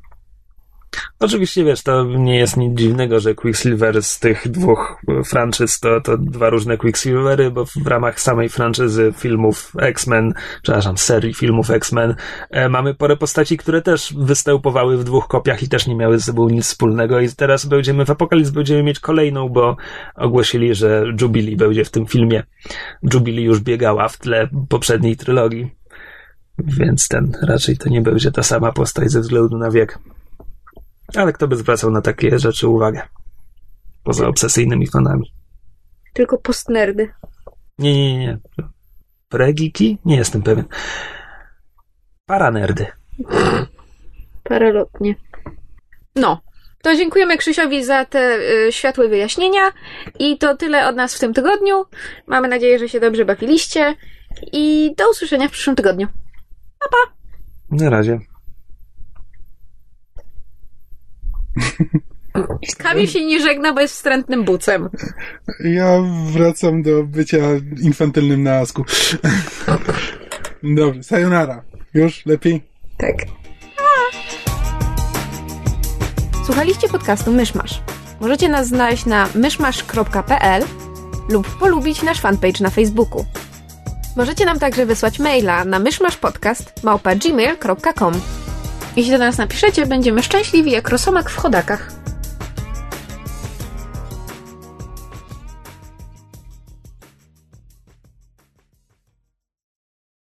Oczywiście wiesz, to nie jest nic dziwnego, że Quicksilver z tych dwóch franczyz to, to dwa różne Quicksilvery, bo w ramach samej franczyzy filmów X-Men, przepraszam, serii filmów X-Men, e, mamy parę postaci, które też występowały w dwóch kopiach i też nie miały ze sobą nic wspólnego i teraz będziemy w Apokalips będziemy mieć kolejną, bo ogłosili, że Jubilee będzie w tym filmie. Jubilee już biegała w tle poprzedniej trylogii, więc ten raczej to nie będzie ta sama postać ze względu na wiek. Ale kto by zwracał na takie rzeczy uwagę? Poza obsesyjnymi fanami. Tylko postnerdy. Nie, nie, nie. Pregiki? Nie jestem pewien. Paranerdy. Paralotnie. No. To dziękujemy Krzysiowi za te y, światłe wyjaśnienia i to tyle od nas w tym tygodniu. Mamy nadzieję, że się dobrze bawiliście i do usłyszenia w przyszłym tygodniu. Na razie. Kamil się nie żegna, bo jest wstrętnym bucem. Ja wracam do bycia infantylnym na asku. Dobrze, sayonara. Już? Lepiej? Tak. Słuchaliście podcastu Myszmasz. Możecie nas znaleźć na myszmasz.pl lub polubić nasz fanpage na Facebooku. Możecie nam także wysłać maila na myszmaszpodcast.gmail.com Jeśli do nas napiszecie, będziemy szczęśliwi jak rosomak w chodakach.